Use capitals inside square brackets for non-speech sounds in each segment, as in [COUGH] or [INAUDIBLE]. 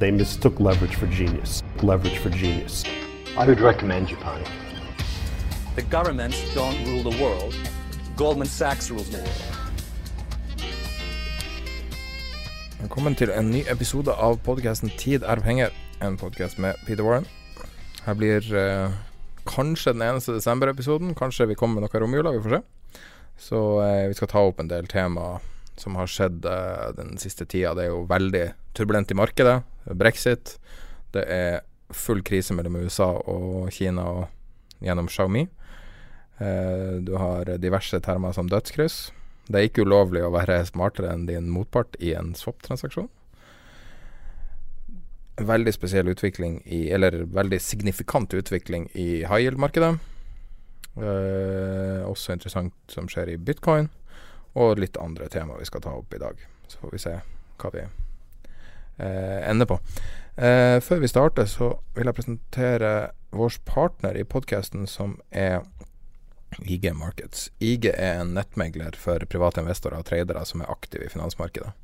They mistook leverage for genius. Leverage for genius. I would recommend Japan. The governments don't rule the world. Goldman Sachs rules the world. Velkommen til en ny episode av podkasten Tid er penger, en podkast med Peter Warren. Her blir eh, kanskje den eneste desember-episoden. Kanskje vi kommer med noe romjula, vi får se. Så eh, vi skal ta opp en del tema som har skjedd eh, den siste tida. Det er jo veldig turbulent i markedet. Brexit. Det er full krise mellom USA og Kina og gjennom Xiaomi. Eh, du har diverse termer som dødskryss. Det er ikke ulovlig å være smartere enn din motpart i en swap-transaksjon. Veldig spesiell utvikling i Eller veldig signifikant utvikling i high yield-markedet. Eh, også interessant som skjer i bitcoin. Og litt andre tema vi skal ta opp i dag. Så får vi se hva vi ender på. Eh, før vi starter, så vil jeg presentere vår partner i podkasten, som er IG Markets. IG er en nettmegler for private investorer og tradere som er aktive i finansmarkedet.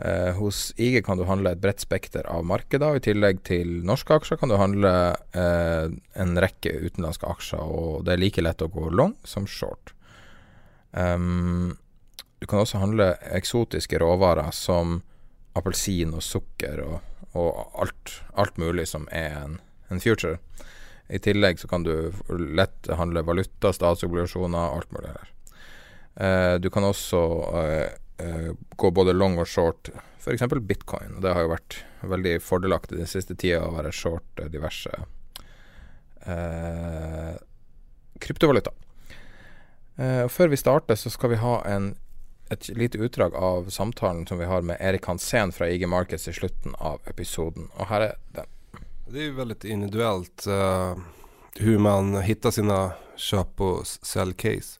Eh, hos IG kan du handle et bredt spekter av markeder, og i tillegg til norske aksjer kan du handle eh, en rekke utenlandske aksjer, og det er like lett å gå long som short. Um, du kan også handle eksotiske råvarer som appelsin og sukker og, og alt, alt, mulig som er en, en future. I tillegg så kan du lett handle valuta, statsobligasjoner, alt mulig her. Eh, du kan også eh, uh, gå både long og short, f.eks. bitcoin. Det har jo vært veldig fordelaktig den siste tida å være short diverse kryptovaluta. før vi starter, så skal vi ha en, et lite utdrag av samtalen som vi har med Erik Hansen fra IG Markets i slutten av episoden. Og her er den. Det er jo veldig individuelt uh, hur man hittar sine köp og säljcase.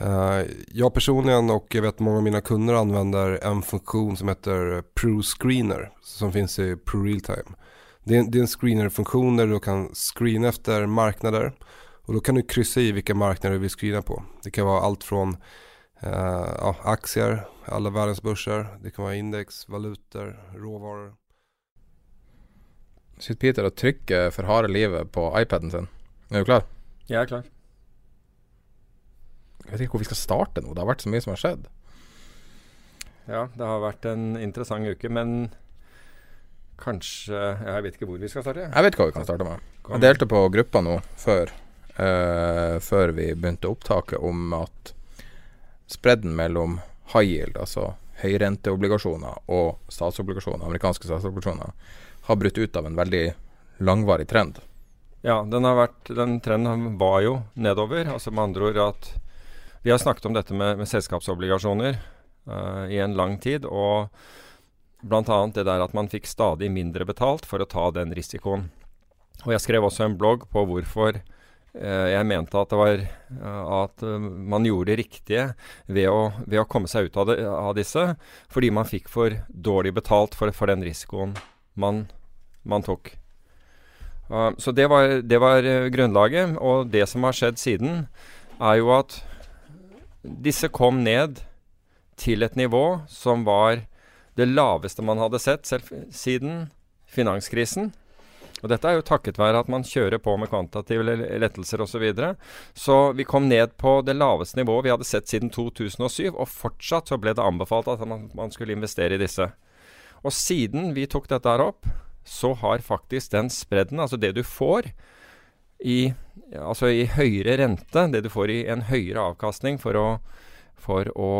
Uh, jeg personlig og jeg vet mange av mine kunder anvender en funksjon som heter ProScreener, som finnes i ProRealtime. Det er, det er en screener-funksjon der du kan screena efter marknader Og da kan du kryssa i hvilke marknader du vil screena på. Det kan være alt uh, ja, aktier, alla världens börser, det kan vara index, valutor, råvaror. Sitter Peter og trykker for harde livet på iPaden sin. Er du klar? Jeg er klar. Jeg vet ikke hvor vi skal starte nå. Det har vært så mye som har skjedd. Ja, det har vært en interessant uke, men kanskje Jeg vet ikke hvor vi skal starte. Jeg vet hva vi kan starte med. Jeg delte på gruppa nå før, uh, før vi begynte opptaket, om at spredden mellom high yield, altså høyrenteobligasjoner, og statsobligasjoner, amerikanske statsobligasjoner, har brutt ut av en veldig langvarig trend. Ja, den, vært, den trenden var jo nedover. Altså med andre ord at Vi har snakket om dette med, med selskapsobligasjoner uh, i en lang tid. Og bl.a. det der at man fikk stadig mindre betalt for å ta den risikoen. Og jeg skrev også en blogg på hvorfor jeg mente at, var, uh, at man gjorde det riktige ved å, ved å komme seg ut av, det, av, disse, fordi man fikk for dårlig betalt for, for den risikoen man, man tok. Uh, så det var, det var grunnlaget. Og det som har skjedd siden, er jo at disse kom ned til et nivå som var det laveste man hadde sett selv siden finanskrisen. Og Dette er jo takket være at man kjører på med kvantitative lettelser osv. Så, videre. så vi kom ned på det laveste nivået vi hadde sett siden 2007, og fortsatt så ble det anbefalt at man, man skulle investere i disse. Og siden vi tok dette her opp, så har faktisk den spredden, altså det du får i, altså i høyere rente, det du får i en høyere avkastning for å, for å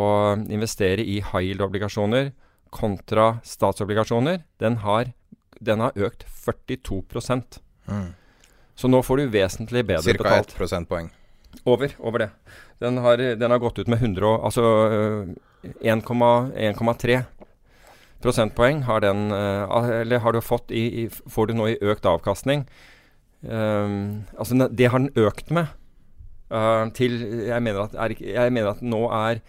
investere i high yield-obligasjoner kontra statsobligasjoner, den har, den har økt 42 mm. Så nå får du vesentlig bedre Cirka betalt. Ca. 1 prosentpoeng. Over, over det. Den har, den har, gått ut med 100, altså 1,3 prosentpoeng har den Eller har du fått i, i, får du nå i økt avkastning. Um, altså det har den økt med. Uh, til jeg mener, at, jeg mener at nå er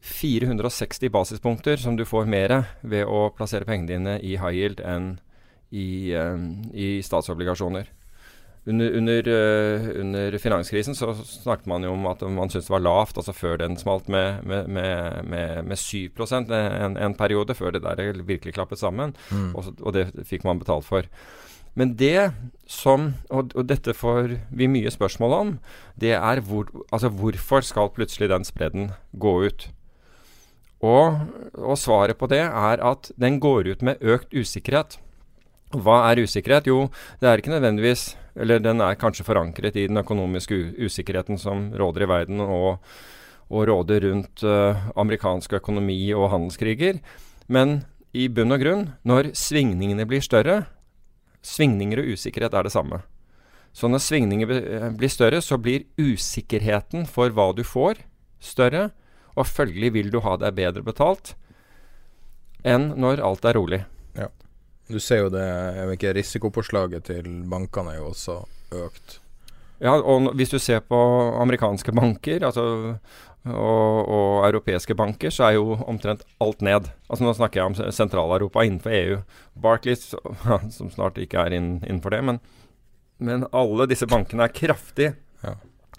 460 basispunkter som du får mer ved å plassere pengene dine i high yield enn i, um, i statsobligasjoner. Under, under, uh, under, finanskrisen så snakket man jo om at man syntes det var lavt, altså før den smalt med, med, med, med, med 7 en, en, periode, før det der virkelig klappet sammen. Mm. Og, og, det fikk man betalt for. Men det som, og, og, dette får vi mye spørsmål om, det er hvor, altså hvorfor skal plutselig den spredden gå ut? Og, og, svaret på det er at den går ut med økt usikkerhet. Hva er usikkerhet? Jo, det er ikke nødvendigvis Eller den er kanskje forankret i den økonomiske usikkerheten som råder i verden, og, og råder rundt uh, amerikansk økonomi og handelskriger. Men i bunn og grunn, når svingningene blir større Svingninger og usikkerhet er det samme. Så når svingninger eh, blir større, så blir usikkerheten for hva du får, større og følgelig vil du ha deg bedre betalt enn når alt er rolig. Ja. Du ser jo det ikke, Risikopåslaget til bankene er jo også økt. Ja, og hvis du ser på amerikanske banker altså, og, og, europeiske banker, så er jo omtrent alt ned. Altså Nå snakker jeg om Sentral-Europa innenfor EU. Barclays, [LAUGHS] som snart ikke er inn, innenfor det, men, men alle disse bankene er kraftig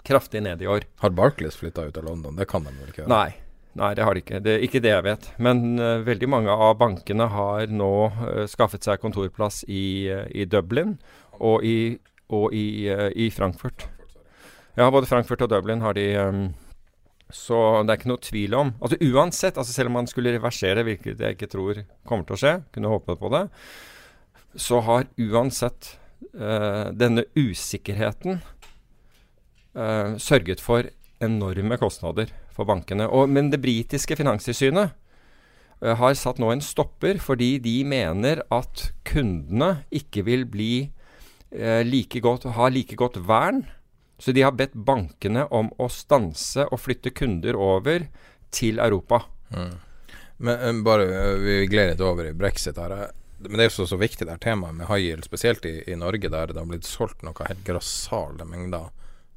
kraftig ned i år. Har Barclays flytta ut av London? Det kan de vel ikke gjøre? Nei. Nei, det har de ikke. Det, er ikke det jeg vet. Men uh, veldig mange av bankene har nå uh, skaffet seg kontorplass i, uh, i Dublin og i, og i, i, Frankfurt. Ja, både Frankfurt og Dublin har de um, Så det er ikke noe tvil om Altså Uansett, altså selv om man skulle reversere, hvilket jeg ikke tror kommer til å skje, kunne håpe på det, så har uansett denne usikkerheten uh, sørget for enorme kostnader for bankene. Og, men det britiske finanstilsynet uh, har satt nå en stopper fordi de mener at kundene ikke vil bli uh, like godt, ha like godt vern. Så de har bedt bankene om å stanse og flytte kunder over til Europa. Mm. Men bare, Vi gleder litt over i brexit her. Men det er jo så, viktig det her temaet med high yield, spesielt i, i Norge, der det har blitt solgt noe helt grassale mengder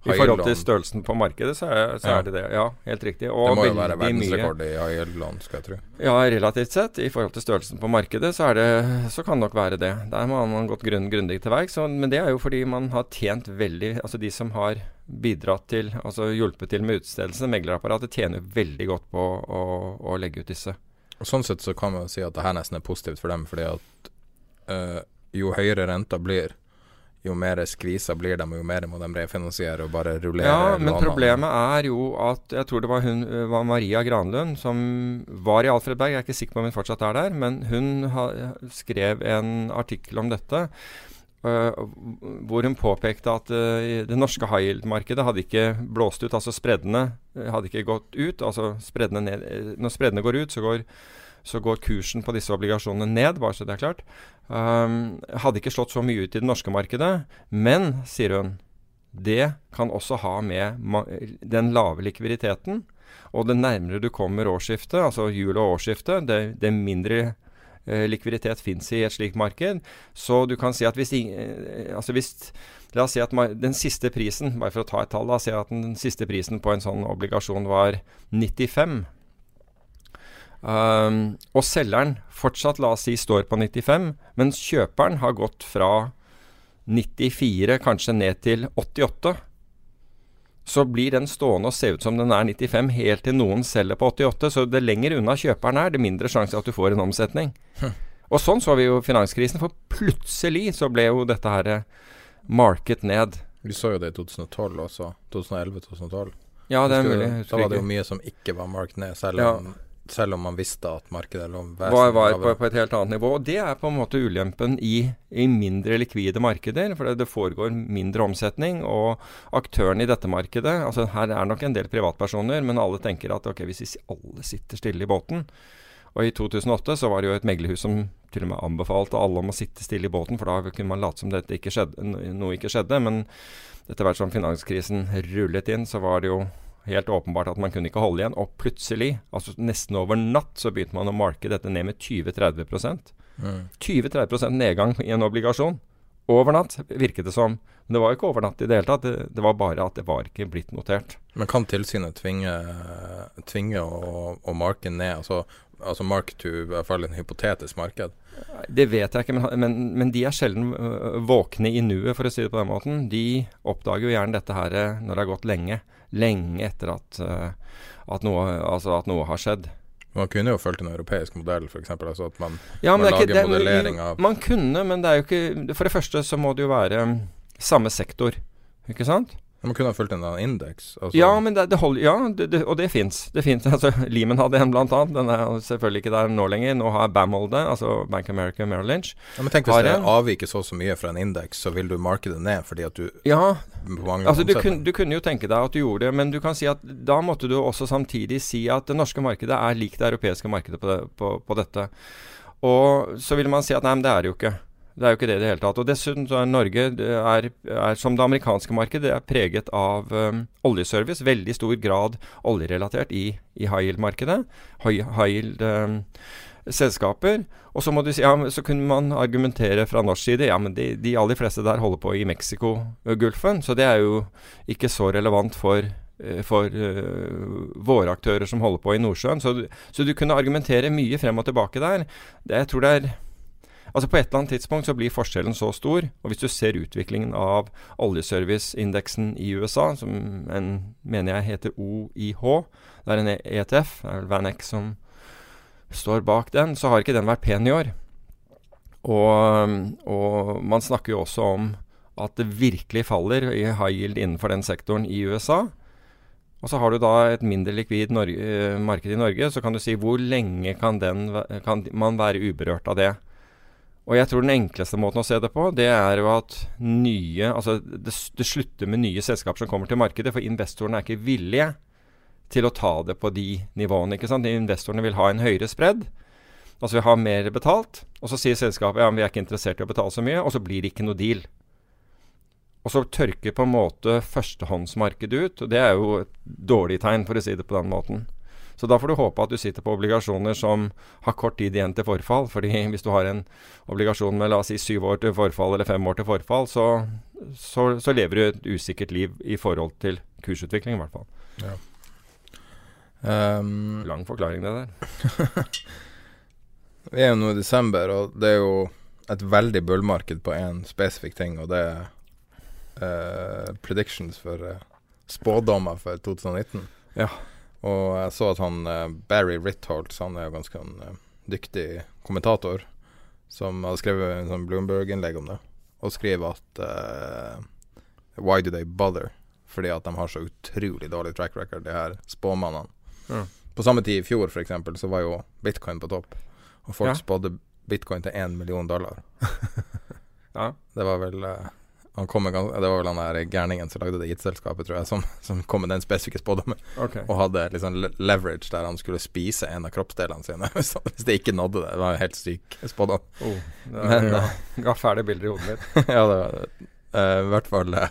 i forhold til størrelsen på markedet, så er, så ja. er, det det. Ja, helt riktig. Og det må jo være verdensrekord i high-yield-lån, skal jeg tro. Ja, relativt sett. I forhold til størrelsen på markedet, så, det, så kan det nok være det. Der må man gått grunn, grundig til verks. Men det er jo fordi man har tjent veldig Altså de som har bidratt til, altså hjulpet til med utstedelsen, meglerapparatet, tjener veldig godt på å, å, legge ut disse. Og Sånn sett så kan man si at det her nesten er positivt for dem, fordi at øh, jo høyere renta blir, jo mer skvisa blir de, jo mer må de refinansiere og bare rullere. Ja, men problemet er jo at jeg tror det var hun var Maria Granlund som var i Alfred Berg, jeg er ikke sikker på om hun fortsatt er der, men hun ha, skrev en artikkel om dette. Uh, hvor hun påpekte at uh, det norske high yield-markedet hadde ikke blåst ut. Altså spreddene hadde ikke gått ut. altså spreddene ned, Når spreddene går ut, så går så går kursen på disse obligasjonene ned, bare så det er klart. Um, hadde ikke slått så mye ut i det norske markedet. Men, sier hun, det kan også ha med den lave likviditeten. Og det nærmere du kommer årsskiftet, altså jul og årsskiftet, det, det mindre eh, likviditet fins i et slikt marked. Så du kan si at hvis, eh, altså hvis La oss si at den siste prisen, bare for å ta et tall, la oss si at den siste prisen på en sånn obligasjon var 95 Um, og selgeren fortsatt, la oss si, står på 95, mens kjøperen har gått fra 94 kanskje ned til 88. Så blir den stående og se ut som den er 95 helt til noen selger på 88. Så det lenger unna kjøperen er, det mindre sjanse at du får en omsetning. Hm. Og sånn så vi jo finanskrisen, for plutselig så ble jo dette her eh, market ned. Vi så jo det i 2012 også. 2011-2012. Ja, det er mulig. Da var det jo mye som ikke var marked ned, selv om Ja. Selv om man visste at markedet lå var, var på, på et helt annet nivå. Og det er på en måte ulempen i, i mindre likvide markeder. For det, det foregår mindre omsetning, og aktørene i dette markedet altså Her er nok en del privatpersoner, men alle tenker at ok, hvis alle sitter stille i båten Og i 2008 så var det jo et meglerhus som til og med anbefalte alle om å sitte stille i båten, for da kunne man late som dette ikke skjedde, noe ikke skjedde. Men etter hvert som finanskrisen rullet inn, så var det jo helt åpenbart at man kunne ikke holde igjen. Og plutselig, altså nesten over natt, så begynte man å marke dette ned med 20-30 Mm. 20-30% nedgang i en obligasjon. Over natt, virket det som. Men det var jo ikke over natt i det hele tatt. Det, det var bare at det var ikke blitt notert. Men kan tilsynet tvinge, tvinge å, å marke ned? Altså, altså mark to i hvert fall en hypotetisk marked? Det vet jeg ikke, men, men, men de er sjelden øh, våkne i nuet, for å si det på den måten. De oppdager jo gjerne dette her øh, når det har gått lenge. Lenge etter at, øh, at, noe, altså at noe har skjedd. Man kunne jo fulgt en europeisk modell, f.eks. Altså at man, Ja, man er ikke, lager det, modellering av Man kunne, men det er jo ikke For det første så må det jo være samme sektor, ikke sant? Man kunne ha fulgt en annen indeks. Altså, Ja, men det, det hold, Ja, det, det, og det fins. Det fins. [LAUGHS] Altså, Lehman hadde en, blant annet. Den er selvfølgelig ikke der nå lenger. Nå har BAML det, altså Bank America Merrill Lynch. ja, men tenk hvis det avviker så så mye fra en indeks, så vil du marke det ned fordi at du Ja, altså du, kun, du kunne jo tenke deg at du gjorde det, men du kan si at da måtte du også samtidig si at det norske markedet er likt det europeiske markedet på, på, på dette. Og så vil man si at nei, men det er det jo ikke. Det er jo ikke det i det hele tatt. Og dessuten så er Norge er, er som det amerikanske markedet, det er preget av um, oljeservice. Veldig stor grad oljerelatert i, i high yield-markedet. High, yield um, selskaper. Og så må du si, ja, så kunne man argumentere fra norsk side ja, men de, de aller fleste der holder på i Mexicogolfen, så det er jo ikke så relevant for eh, for uh, våre aktører som holder på i Nordsjøen. Så, så du kunne argumentere mye frem og tilbake der. Det, jeg tror det er Altså På et eller annet tidspunkt så blir forskjellen så stor. Og hvis du ser utviklingen av oljeserviceindeksen i USA, som en, mener jeg heter OIH, det er en ETF, det er vel Van Eck som står bak den, så har ikke den vært pen i år. Og, og man snakker jo også om at det virkelig faller i high yield innenfor den sektoren i USA. Og så har du da et mindre likvid Norge, eh, marked i Norge, så kan du si hvor lenge kan, den, kan man være uberørt av det? Og jeg tror den enkleste måten å se det på, det er jo at nye Altså det, det slutter med nye selskaper som kommer til markedet, for investorene er ikke villige til å ta det på de nivåene. ikke sant? Investorene vil ha en høyere spredd, altså vil ha mer betalt. Og så sier selskapet ja, men vi er ikke interessert i å betale så mye, og så blir det ikke noe deal. Og så tørker på en måte førstehåndsmarkedet ut, og det er jo et dårlig tegn, for å si det på den måten. Så da får du håpe at du sitter på obligasjoner som har kort tid igjen til forfall. fordi [LAUGHS] hvis du har en obligasjon med la oss si syv år til forfall eller fem år til forfall, så, så, så lever du et usikkert liv i forhold til kursutvikling, i hvert fall. Ja. Um, Lang forklaring, det der. [LAUGHS] vi er jo nå i desember, og det er jo et veldig bullmarked på én spesifikk ting, og det er uh, predictions for uh, spådommer for 2019. Ja. Og jeg så at han eh, Barry Ritholtz, han er jo ganske en eh, dyktig kommentator, som har skrevet en sånn Bloomberg-innlegg om det, og skriver at uh, Why do they bother? Fordi at de har så utrolig dårlig track record, de her spåmannene. Ja. På samme tid i fjor, eksempel, så var jo bitcoin på topp. Og folk Ja. spådde bitcoin til én million dollar. [LAUGHS] Ja. Det var vel eh, han kom med, Det var vel han der gærningen som lagde det gittselskapet, tror jeg, som, som kom med den spesifikke spådommen. Okay. Og hadde liksom leverage der han skulle spise en av kroppsdelene sine. [LAUGHS] hvis hvis det ikke nådde det. Det var jo helt syk spådom. Oh, det Men, ja, [LAUGHS] ga fæle bilder i hodet mitt. [LAUGHS] ja, det var eh, I hvert fall eh,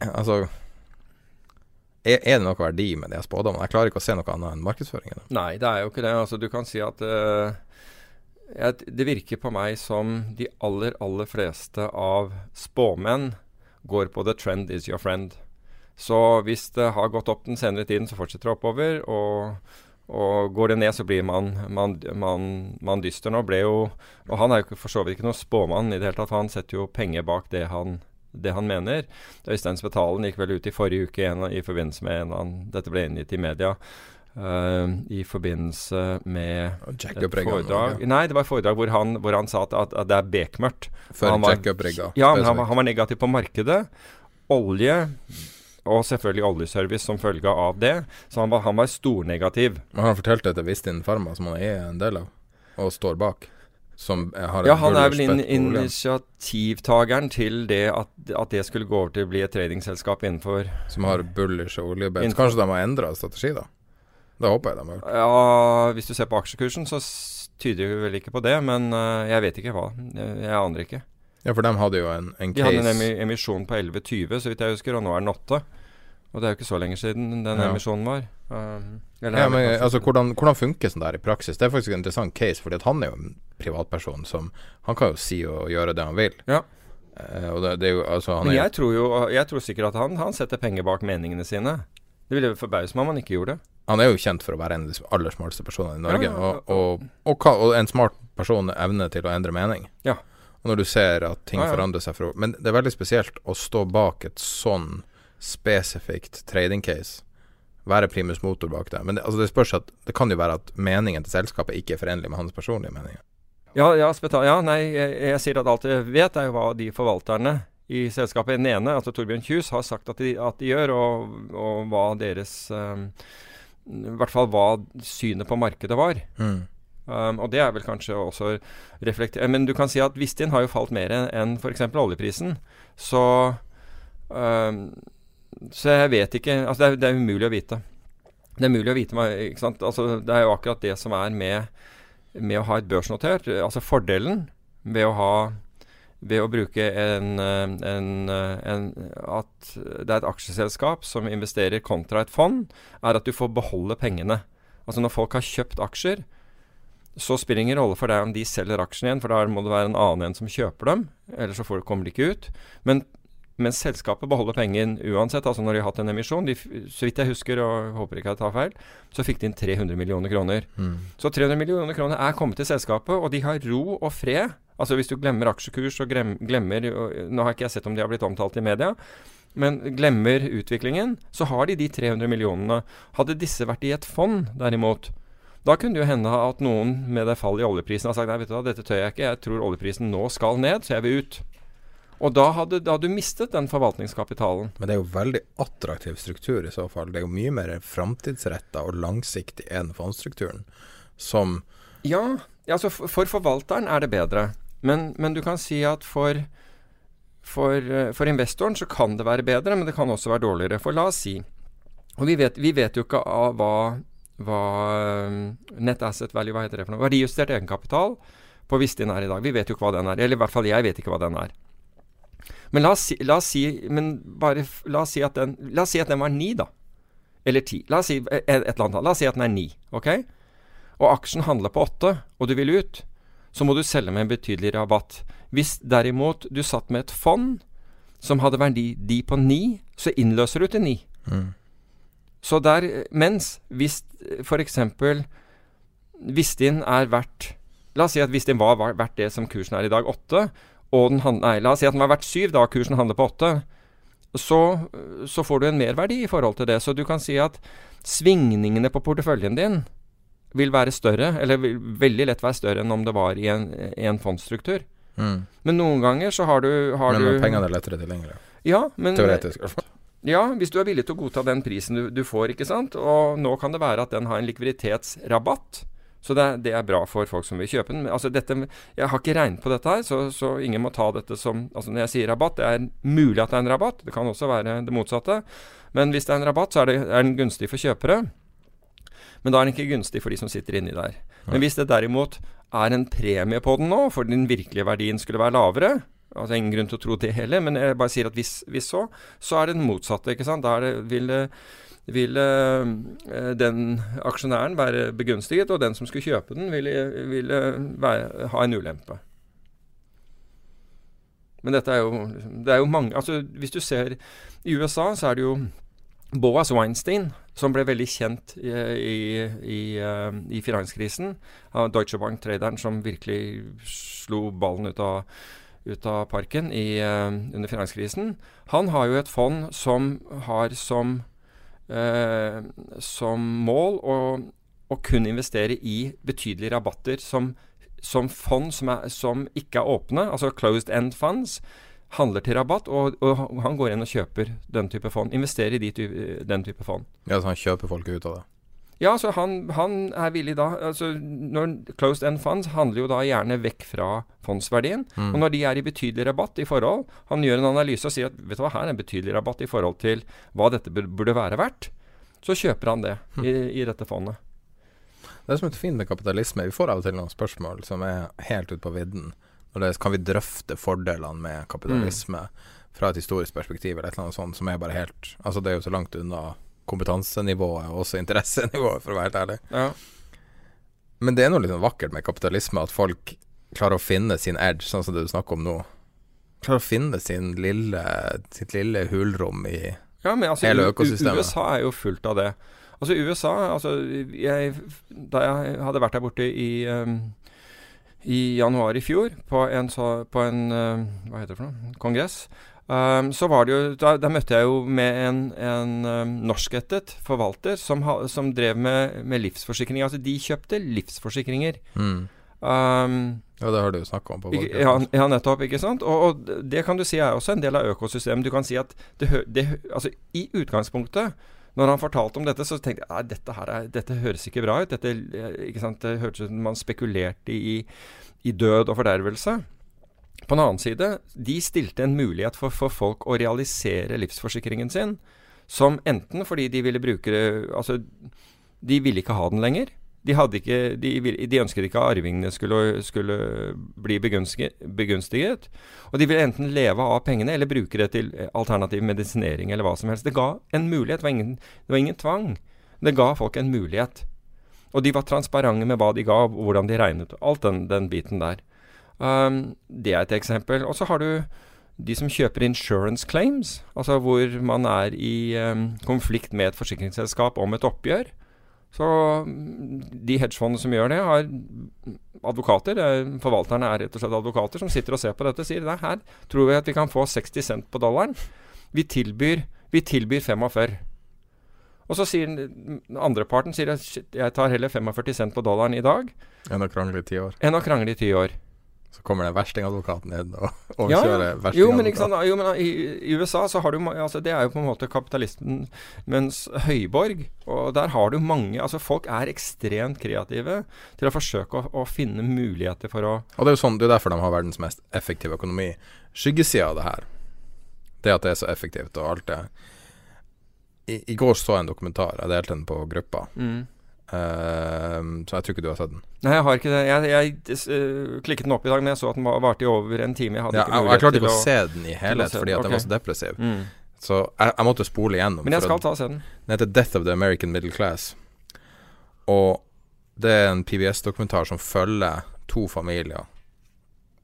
Altså er, er det noe verdi med de spådommene? Jeg klarer ikke å se noe annet enn markedsføringen. Nei, det er jo ikke det. Altså, du kan si at jeg, Det virker på meg som de aller, aller fleste av spåmenn går på 'the trend is your friend'. Så hvis det har gått opp den senere tiden, så fortsetter det oppover. Og, og går det ned, så blir man, man, man, man dyster nå. Ble jo, og han er jo for så vidt ikke noen spåmann i det hele tatt. Han setter jo penger bak det han, det han mener. Øystein Spetalen gikk vel ut i forrige uke en, i forbindelse med en han, dette ble inngitt i media. Eh, i forbindelse med Jack-up-rigga foredrag nå, ja. Nei, det var et foredrag hvor han, hvor han sa at, at, det er bekmørkt. Var- jack-up-rigga, Ja, men han, han var negativ på markedet. Olje og selvfølgelig oljeservice som følge av det. Så han var, han var stornegativ. Men han fortalte det til Vistin Pharma, som han er en del av, og står bak. Som har Ja, han er vel in initiativtakeren til det at, at det skulle gå over til å bli et tradingselskap innenfor Som har bullish oljebet. Innenfor- Kanskje de har endra strategi, da? Det håper jeg de har gjort. Ja, hvis du ser på aksjekursen, så tyder det vel ikke på det. Men eh, jeg vet ikke hva. Jeg, aner ikke. Ja, for de hadde jo en, en De hadde en emi emisjon på 11,20 så vidt jeg husker, og nå er den 8. Og det er jo ikke så lenge siden den Ja. emisjonen var. Um, eller Ja, men altså, hvordan, hvordan funker sånn der i praksis? Det er faktisk en interessant case, fordi han er jo en privatperson som Han kan jo si og gjøre det han vil. Ja. Uh, og det, det er jo altså han Men jeg tror jo Jeg tror sikkert at han, han setter penger bak meningene sine. Det ville forbause meg om han ikke gjorde det. Han er jo kjent for å være en av de aller smarteste personene i Norge. Ja, ja, ja. Og, og, og, en smart person evner til å endre mening. Ja. Og når du ser at ting forandrer seg for, Men det er veldig spesielt å stå bak et sånn spesifikt trading case. Være primus motor bak det. Men det, altså det spørs at Det kan jo være at meningen til selskapet ikke er forenlig med hans personlige meninger. Ja, ja, ja nei, jeg, jeg sier at alt jeg vet, er jo hva de forvalterne i selskapet Den ene, altså Torbjørn Kjus, har sagt at de, at de gjør, og, og hva deres um, I hvert fall hva synet på markedet var. Mm. Um, og det er vel kanskje også reflektert Men du kan si at Vistin har jo falt mer enn f.eks. oljeprisen. Så um, Så jeg vet ikke Altså, det er, det er umulig å vite. Det er mulig å vite ikke sant? Altså, det er jo akkurat det som er med, med å ha et børsnotert. Altså fordelen ved å ha ved å bruke en, eh, en, eh, en At det er et aksjeselskap som investerer kontra et fond, er at du får beholde pengene. Altså når folk har kjøpt aksjer, så spiller det ingen rolle for deg om de selger aksjene igjen, for da må det være en annen en som kjøper dem. Ellers så kommer de ikke ut. Men, men selskapet beholder pengen uansett. Altså når de har hatt en emisjon, de, så vidt jeg husker, og håper ikke jeg tar feil, så fikk de inn 300 millioner kroner. Mm. Så 300 millioner kroner er kommet til selskapet, og de har ro og fred. Altså hvis du glemmer aksjekurs og glemmer og, Nå har ikke jeg sett om de har blitt omtalt i media. Men glemmer utviklingen, så har de de 300 millionene. Hadde disse vært i et fond, derimot, da kunne det jo hende at noen med det fallet i oljeprisen har sagt nei, vet du hva, dette tør jeg ikke, jeg tror oljeprisen nå skal ned, så jeg vil ut. Og da hadde, da hadde du mistet den forvaltningskapitalen. Men det er jo veldig attraktiv struktur i så fall. Det er jo mye mer framtidsretta og langsiktig enn fondsstrukturen, som Ja, altså for, for forvalteren er det bedre. Men, men du kan si at for, for, eh, for investoren så kan det være bedre, men det kan også være dårligere. For la oss si Og vi vet, vi vet jo ikke av hva, hva eh, net asset value, hva heter det for noe? Verdijustert egenkapital på Vistin er i dag. Vi vet jo ikke hva den er. Eller i hvert fall jeg vet ikke hva den er. Men la oss si, la oss si, men bare, la oss si, at den, la oss si at den var ni, da. Eller ti. La oss si et, et eller annet. La oss si at den er ni. ok? Og aksjen handler på åtte, og du vil ut, så må du selge med en betydelig rabatt. Hvis derimot du satt med et fond som hadde verdi de på ni, så innløser du til ni. Mm. Så der, mens hvis f.eks. Vistin er verdt La oss si at Vistin var var verdt det som kursen er i dag, åtte, og den hand, nei, la oss si at den var verdt syv da kursen handler på åtte, så, så får du en merverdi i forhold til det. Så du kan si at svingningene på porteføljen din vil være større, eller vil veldig lett være større enn om det var i en, i en fondsstruktur. mm. Men noen ganger så har du, har Men du pengene er lettere tilgjengelige. Ja, men Teoretisk, ja, hvis du er villig til å godta den prisen du, du får, ikke sant. Og nå kan det være at den har en likviditetsrabatt. Så det, det er bra for folk som vil kjøpe den. Men altså dette, jeg har ikke regnet på dette her, så, så ingen må ta dette som Altså når jeg sier rabatt, det er mulig at det er en rabatt. Det kan også være det motsatte. Men hvis det er en rabatt, så er, det, er den gunstig for kjøpere. Men da er den ikke gunstig for de som sitter inni der. Men hvis det derimot er en premie på den nå, for den virkelige verdien skulle være lavere Altså Ingen grunn til å tro det heller, men jeg bare sier at hvis, hvis så, så er det den motsatte. ikke sant? Da det, vil, det- vil eh, den aksjonæren være begunstiget, og den som skulle kjøpe den, ville, ville være, ha en ulempe. Men dette er jo, det er jo mange altså Hvis du ser I USA, så er det jo Boas Weinstein, som ble veldig kjent i, i, i, eh, finanskrisen. av Deutsche Bank-traderen som virkelig slo ballen ut av, ut av parken eh, under finanskrisen. Han har jo et fond som har som eh, som mål å, kun investere i betydelige rabatter som, som fond som, er, som ikke er åpne, altså closed end funds, handler til rabatt, og, og han går inn og kjøper den type fond. Investerer i de den type fond. Ja, så han kjøper folk ut av det? Ja, så han, han, er villig da altså når Closed end funds handler jo da gjerne vekk fra fondsverdien. Mm. Og når de er i betydelig rabatt i forhold Han gjør en analyse og sier at vet du hva, her er en betydelig rabatt i forhold til hva dette burde være verdt. Så kjøper han det mm. i, i, dette fondet. Det er som et fint med kapitalisme. Vi får av og til noen spørsmål som er helt ute på vidden. Når det, kan vi drøfte fordelene med kapitalisme mm. fra et historisk perspektiv, eller et eller annet sånt som er bare helt Altså, det er jo så langt unna kompetansenivået og også interessenivået, for å være helt ærlig. Ja. Men det er noe litt sånn vakkert med kapitalisme, at folk klarer å finne sin edge, sånn som det du snakker om nå. Klarer å finne sin lille, sitt lille hulrom i ja, men altså, hele økosystemet. USA er jo fullt av det. Altså USA altså, jeg, Da jeg hadde vært der borte i, um, i januar i fjor, på en, så, på en uh, Hva heter det for noe? Kongress. Um, så var det jo, da, da, møtte jeg jo med en, en um, norskættet forvalter som, ha, som drev med, med, livsforsikring. Altså de kjøpte livsforsikringer. Mm. Um, ja, det har du snakka om på valget. Ja, ja, nettopp. ikke sant? Og, og, det kan du si er også en del av økosystemet. Du kan si at det, det, altså, i utgangspunktet når han fortalte om dette, så tenkte jeg at dette, er, dette høres ikke bra ut. Dette, ikke sant? Det hørtes ut som man spekulerte i, i død og fordervelse. På den annen side, de stilte en mulighet for, for, folk å realisere livsforsikringen sin, som enten fordi de ville bruke det Altså, de ville ikke ha den lenger. De, ikke, de, de ønsket ikke at arvingene skulle, skulle bli begunstiget. Og de ville enten leve av pengene eller bruke det til alternativ medisinering eller hva som helst. Det ga en mulighet. Det var ingen, det var ingen tvang. Det ga folk en mulighet. Og de var transparente med hva de ga, og hvordan de regnet. Alt den, den biten der. Um, det er et eksempel. Og så har du de som kjøper insurance claims, altså hvor man er i um, konflikt med et forsikringsselskap om et oppgjør. Så mm, de hedgefondene som gjør det, har advokater. Forvalterne er rett og slett advokater som sitter og ser på dette og sier nei, her tror vi at vi kan få 60 cent på dollaren. Vi tilbyr, vi tilbyr 45. Og så sier andreparten andre parten sier at jeg tar heller 45 cent på dollaren i dag. Enn å krangle i ti år. Enn å krangle i ti år. Så kommer den verstingadvokaten inn og overkjører ja, verstingadvokaten. Jo, men, ikke sant, jo, men i, i, USA så har du altså Det er jo på en måte kapitalisten mens høyborg. Og der har du mange Altså folk er ekstremt kreative til å forsøke å, å finne muligheter for å Og det er jo sånn, det er derfor de har verdens mest effektive økonomi. Skyggesida av det her, det at det er så effektivt og alt det I, i går så jeg en dokumentar, jeg delte den på gruppa. Mm Uh, så jeg tror ikke du har sett den. Nei, jeg har ikke det. Jeg, jeg uh, klikket den opp i dag, men jeg så at den varte i over en time. Jeg, ja, jeg, jeg klarte ikke å, se den i helhet fordi at okay. den var så depressiv. Mm. Så jeg, måtte spole igjennom. Men jeg skal ta og se den. Den heter 'Death of the American Middle Class'. Og det er en PBS-dokumentar som følger to familier.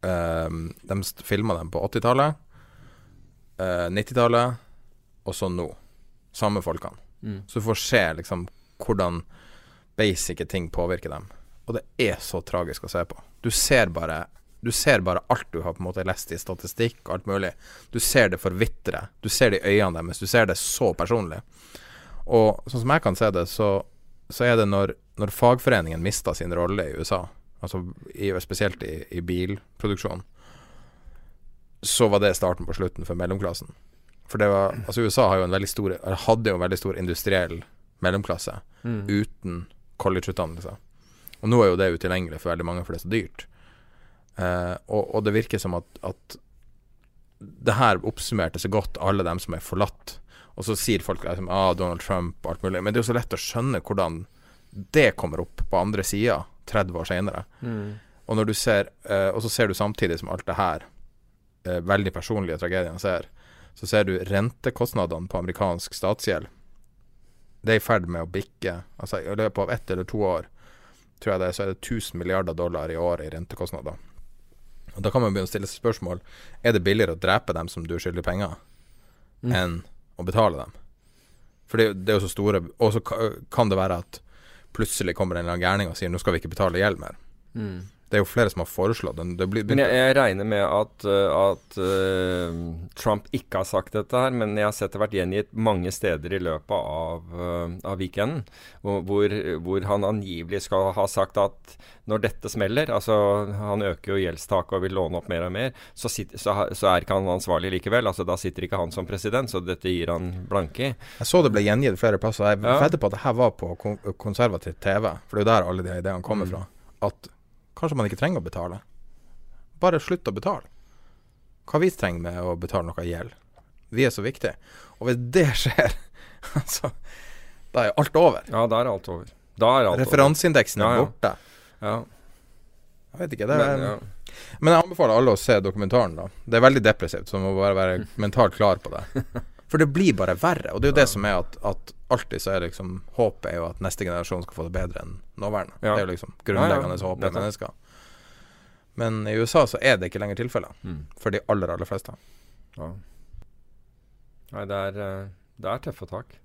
Um, de filma dem på 80-tallet, uh, 90-tallet og så nå. Samme folkene. Mm. Så du får se liksom hvordan basic ting påvirker dem. Og det er så tragisk å se på. Du ser bare du ser bare alt du har på en måte lest i statistikk og alt mulig. Du ser det forvitre. Du ser det i øynene deres. Du ser det så personlig. Og sånn som jeg kan se det, så, så er det når, når fagforeningen mista sin rolle i USA, altså i, spesielt i, i bilproduksjon, så var det starten på slutten for mellomklassen. For det var Altså, USA har jo stor, hadde jo en veldig stor industriell mellomklasse mm. uten collegeutdannelse. Og nå er jo det utilgjengelig for veldig mange, for det er så dyrt. Eh, og, og, det virker som at, at det her oppsummerte så godt alle dem som er forlatt. Og så sier folk liksom, ah, Donald Trump og alt mulig. Men det er jo så lett å skjønne hvordan det kommer opp på andre sida 30 år seinere. Mm. Og, når du ser, eh, og så ser du samtidig som alt det her eh, veldig personlige tragediene ser, så ser du rentekostnadene på amerikansk statsgjeld det er i ferd med å bikke altså I løpet av ett eller to år tror jeg det, så er det 1000 milliarder dollar i året i rentekostnader. Og Da kan man begynne å stille seg spørsmål Er det billigere å drepe dem som du skylder penger, mm. enn å betale dem. For det, det, er jo så store Og så kan det være at plutselig kommer en eller annen gærning og sier nå skal vi ikke betale gjeld mer. Mm. Det er jo flere som har foreslått den. Det blir, Men jeg, jeg regner med at, uh, at uh, Trump ikke har sagt dette her, men jeg har sett det vært gjengitt mange steder i løpet av, uh, av weekenden, hvor, hvor, han angivelig skal ha sagt at når dette smeller, altså han øker jo gjeldstaket og vil låne opp mer og mer, så, sitter, så, så, er ikke han ansvarlig likevel. altså Da sitter ikke han som president, så dette gir han blanke i. Jeg så det ble gjengitt flere plasser. Jeg ja. vedder på at det her var på konservativ TV, for det er jo der alle de ideene kommer mm. fra. At Kanskje man ikke trenger å betale. Bare slutt å betale. Hva vi trenger med å betale noe gjeld? Vi er så viktige. Og hvis det [LAUGHS] skjer, altså Da er alt over. Ja, da er alt over. Er alt Referanseindeksen er ja, ja. borte. Ja. Jeg vet ikke. Det er, men, men, jeg anbefaler alle å se dokumentaren. da Det er veldig depressivt, så man må bare være [LAUGHS] mentalt klar på det. For det blir bare verre. Og det er jo det som er at, at alltid så er liksom Håpet er jo at neste generasjon skal få det bedre enn nåværende. Ja. Det er jo liksom grunnleggende håp hos mennesker. Men i USA så er det ikke lenger tilfellet. Mm. For de aller, aller fleste. Ja. Nei, det er, eh, det er tøffe tak.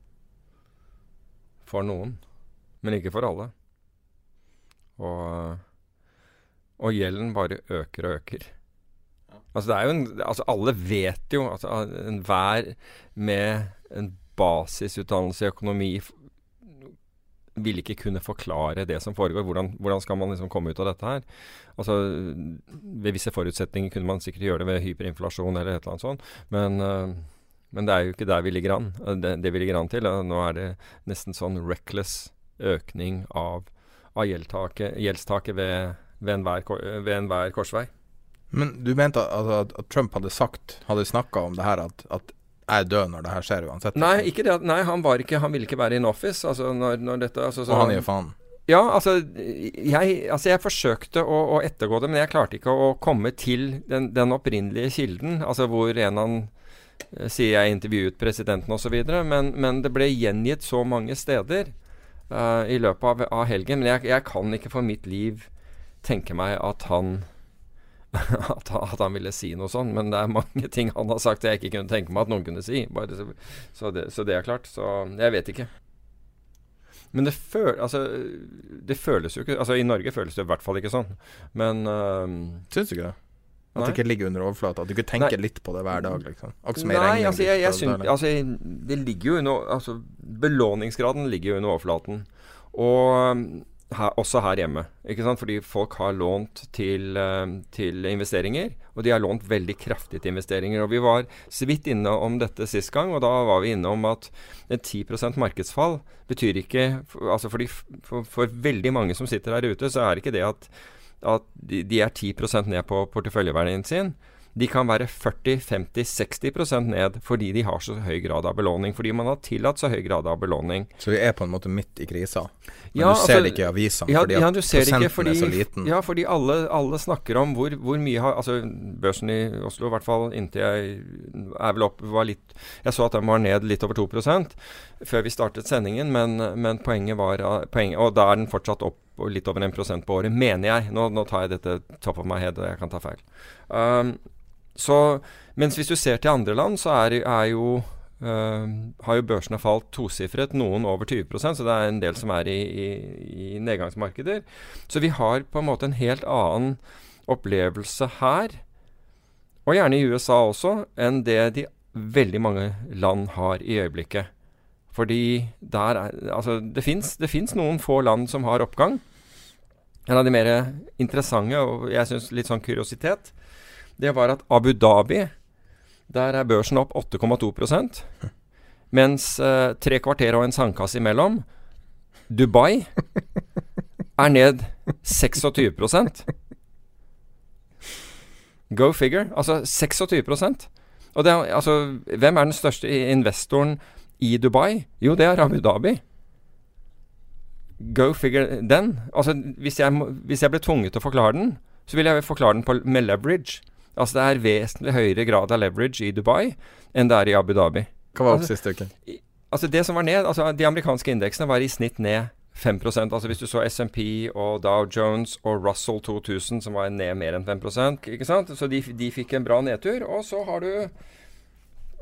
For noen. Men ikke for alle. Og, og gjelden bare øker og øker. Altså, en, altså alle vet jo at altså, enhver med en basisutdannelse i økonomi vil ikke kunne forklare det som foregår. Hvordan, hvordan skal man liksom komme ut av dette her? Altså, Ved visse forutsetninger kunne man sikkert gjøre det ved hyperinflasjon eller et eller annet sånt. Men, uh, men det er jo ikke der vi ligger an. Det, det vi ligger an til, uh, nå er det nesten sånn reckless økning av, av gjeldstaket ved, ved enhver, ved enhver korsvei. Men du mente at, at Trump hadde sagt, hadde snakka om det her, at, at er død når det her skjer uansett? Nei, ikke det, nei han, var ikke, han ville ikke være in office. Altså, når, når dette, altså, og han gir faen? Ja, altså jeg, altså jeg forsøkte å, å, ettergå det, men jeg klarte ikke å, komme til den, den opprinnelige kilden. Altså hvor en han eh, sier jeg intervjuet presidenten osv. Men, men det ble gjengitt så mange steder uh, i løpet av, av helgen. Men jeg, jeg, kan ikke for mitt liv tenke meg at han [LAUGHS] at, han ville si noe sånn, men det er mange ting han har sagt jeg ikke kunne tenke meg at noen kunne si. Så, så, det, så, det, er klart. Så jeg vet ikke. Men det, føl, altså, det føles jo ikke Altså I Norge føles det i hvert fall ikke sånn. Men uh, Syns du ikke det? At det ikke ligger under overflata? At du ikke tenker nei. litt på det hver dag? Liksom. Nei, altså, jeg, jeg syns, altså, det ligger jo under altså, Belåningsgraden ligger jo under overflaten. Og her, også her hjemme. Fordi folk har lånt til, uh, til, investeringer. Og de har lånt veldig kraftig til investeringer. Og vi var så vidt inne om dette sist gang, og da var vi inne om at en 10% markedsfall betyr ikke Altså fordi for, for, veldig mange som sitter der ute, så er det ikke det at, at de, de er 10% ned på porteføljeverdien sin de kan være 40-50-60% ned fordi de har så høy grad av belåning. Fordi man har tillatt så høy grad av belåning. Så vi er på en måte midt i krisa? Men ja, du ser altså, det ikke i avisene ja, fordi ja, prosenten fordi, er så liten? Ja, fordi alle, alle snakker om hvor, hvor, mye har Altså børsen i Oslo, i hvert fall inntil jeg er vel opp var litt Jeg så at den var ned litt over 2% før vi startet sendingen, men, men poenget var poenget, Og da er den fortsatt opp litt over 1% på året, mener jeg. Nå, nå, tar jeg dette top of my head, og jeg kan ta feil. Um, så, mens hvis du ser til andre land, så er, er jo Uh, har jo børsene falt tosifret, noen over 20% så det er en del som er i, i, i, nedgangsmarkeder. Så vi har på en måte en helt annen opplevelse her, og gjerne i USA også, enn det de veldig mange land har i øyeblikket. Fordi der er Altså, det fins noen få land som har oppgang. En av de mer interessante, og jeg syns litt sånn kuriositet, det var at Abu Dhabi Der er børsen opp 8,2 Mens eh, tre kvarter og en sandkasse imellom, Dubai, er ned 26% Go figure. Altså 26 Og det altså, hvem er den største investoren i Dubai? Jo, det er Abu Dhabi. Go figure den. Altså, hvis jeg, hvis jeg ble tvunget til å forklare den, så ville jeg forklare den på, med leverage. Altså det er vesentlig høyere grad av leverage i Dubai enn det er i Abu Dhabi. Hva var opp altså, siste uke? Altså det som var ned, altså De amerikanske indeksene var i snitt ned 5% Altså Hvis du så SMP og Dow Jones og Russell 2000 som var ned mer enn 5 ikke sant? Så de, de fikk en bra nedtur. Og så har du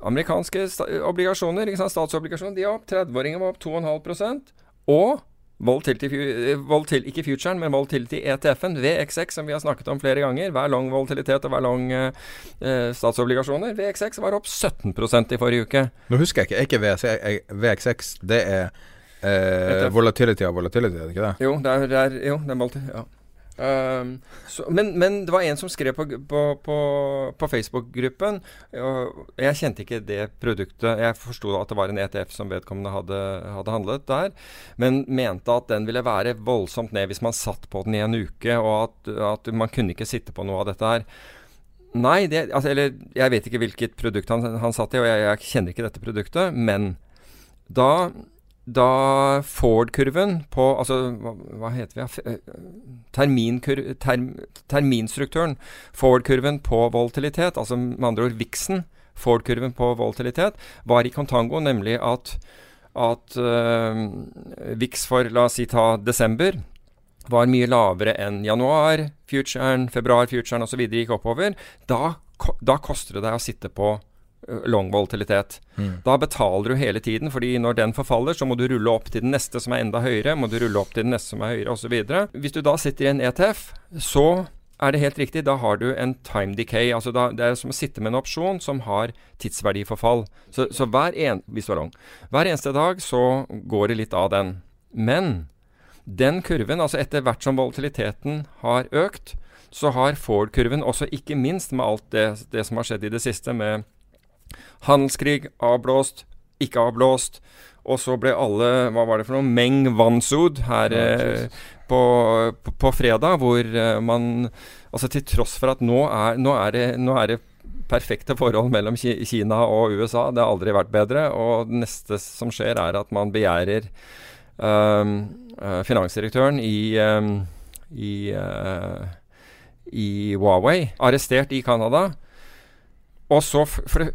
amerikanske obligasjoner, ikke sant? statsobligasjoner. De er opp. 30-åringer var opp 2,5% Og Volatility, eh, volatil, ikke futuren, men volatility ETF-en, VXX, som vi har snakket om flere ganger. Hver lang volatilitet og hver lang eh, eh, statsobligasjoner. VXX var opp 17% i forrige uke. Nå husker jeg ikke. Er ikke VX, VXX Det er eh, volatility av volatility, er det ikke det? Jo, det er, det er, jo, det er multi... Ja. Ehm, så, men, men det var en som skrev på, på, på, på Facebook-gruppen og Jeg kjente ikke det produktet. Jeg forsto at det var en ETF som vedkommende hadde, hadde handlet der, men mente at den ville være voldsomt ned hvis man satt på den i en uke, og at, at man kunne ikke sitte på noe av dette her. Nei, det, altså, eller jeg vet ikke hvilket produkt han, han satt i, og jeg, jeg kjenner ikke dette produktet, men da da Ford-kurven på Altså, hva, hva heter vi? eh, Terminkur, term, terminstrukturen. Ford-kurven på volatilitet, altså med andre ord VIX-en, Ford-kurven på volatilitet, var i contango, nemlig at, at uh, VIX for, la oss si, ta desember, var mye lavere enn januar, futuren, februar, futuren osv. gikk oppover. Da, da koster det deg å sitte på ø, long volatilitet. Da betaler du hele tiden, fordi når den forfaller, så må du rulle opp til den neste som er enda høyere, må du rulle opp til den neste som er høyere, osv. Hvis du da sitter i en ETF, så er det helt riktig, da har du en time decay. altså da, Det er som å sitte med en opsjon som har tidsverdiforfall. Så, så hver, en, er lang, hver eneste dag så går det litt av den. Men den kurven, altså etter hvert som volatiliteten har økt, så har Ford-kurven også ikke minst med alt det, det som har skjedd i det siste med handelskrig, avblåst, ikke avblåst, og så ble alle, hva var det for noe, Meng Wanzhud her eh, på, på, på fredag, hvor eh, man, altså til tross for at nå er, nå er, det, nå er det perfekte forhold mellom Kina og USA, det har aldri vært bedre, og det neste som skjer er at man begjærer um, finansdirektøren i, um, i, uh, i Huawei, arrestert i Canada. Og, for,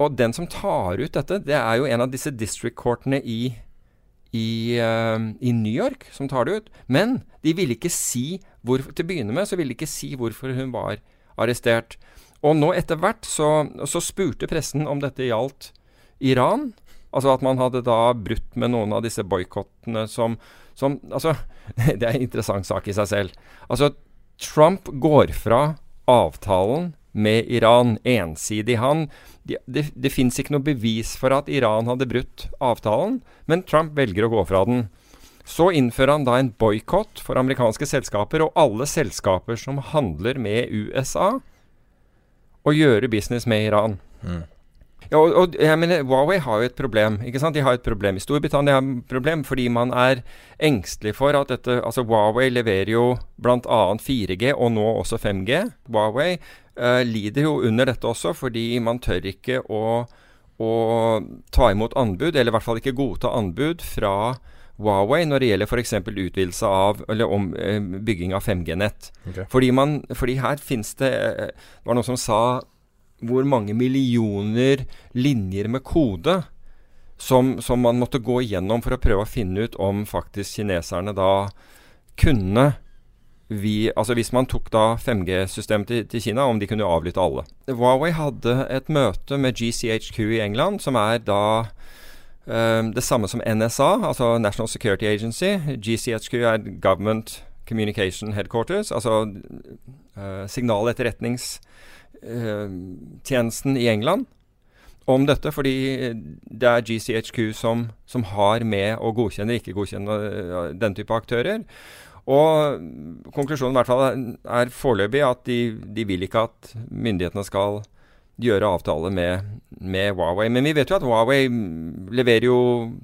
og den som tar ut dette, det er jo en av disse district courtene i, i, uh, i New York som tar det ut. Men de ville ikke si hvor, Til å begynne med så ville de ikke si hvorfor hun var arrestert. Og nå etter hvert så, så spurte pressen om dette gjaldt Iran. Altså at man hadde da brutt med noen av disse boikottene som, som Altså, [LAUGHS] det er en interessant sak i seg selv. Altså, Trump går fra avtalen med Iran ensidig. Han, det det, det fins ikke noe bevis for at Iran hadde brutt avtalen, men Trump velger å gå fra den. Så innfører han da en boikott for amerikanske selskaper og alle selskaper som handler med USA, og gjøre business med Iran. Ja, og, og jeg mener, Huawei har jo et problem. ikke sant? De har et problem i Storbritannia, har et problem fordi man er engstelig for at dette altså Huawei leverer jo bl.a. 4G og nå også 5G. Huawei lider jo under dette også fordi man tør ikke å, å ta imot anbud, eller i hvert fall ikke godta anbud fra Huawei når det gjelder f.eks. utvidelse av eller om, eh, bygging av 5G-nett. Okay. Fordi, fordi her finnes det eh, Det var noen som sa hvor mange millioner linjer med kode som, som man måtte gå igjennom for å prøve å finne ut om faktisk kineserne da kunne vi, altså Hvis man tok da 5G-systemet til, til Kina, om de kunne avlytte alle. Huawei hadde et møte med GCHQ i England, som er da um, det samme som NSA, altså National Security Agency. GCHQ er Government Communication Headquarters, altså uh, signaletterretningstjenesten i England om dette, fordi det er GCHQ som, som har med å godkjenne ikke godkjenne øh, den type aktører. Og konklusjonen i hvert fall er, foreløpig at de, de vil ikke at myndighetene skal gjøre avtale med, med Huawei. Men vi vet jo at Huawei leverer jo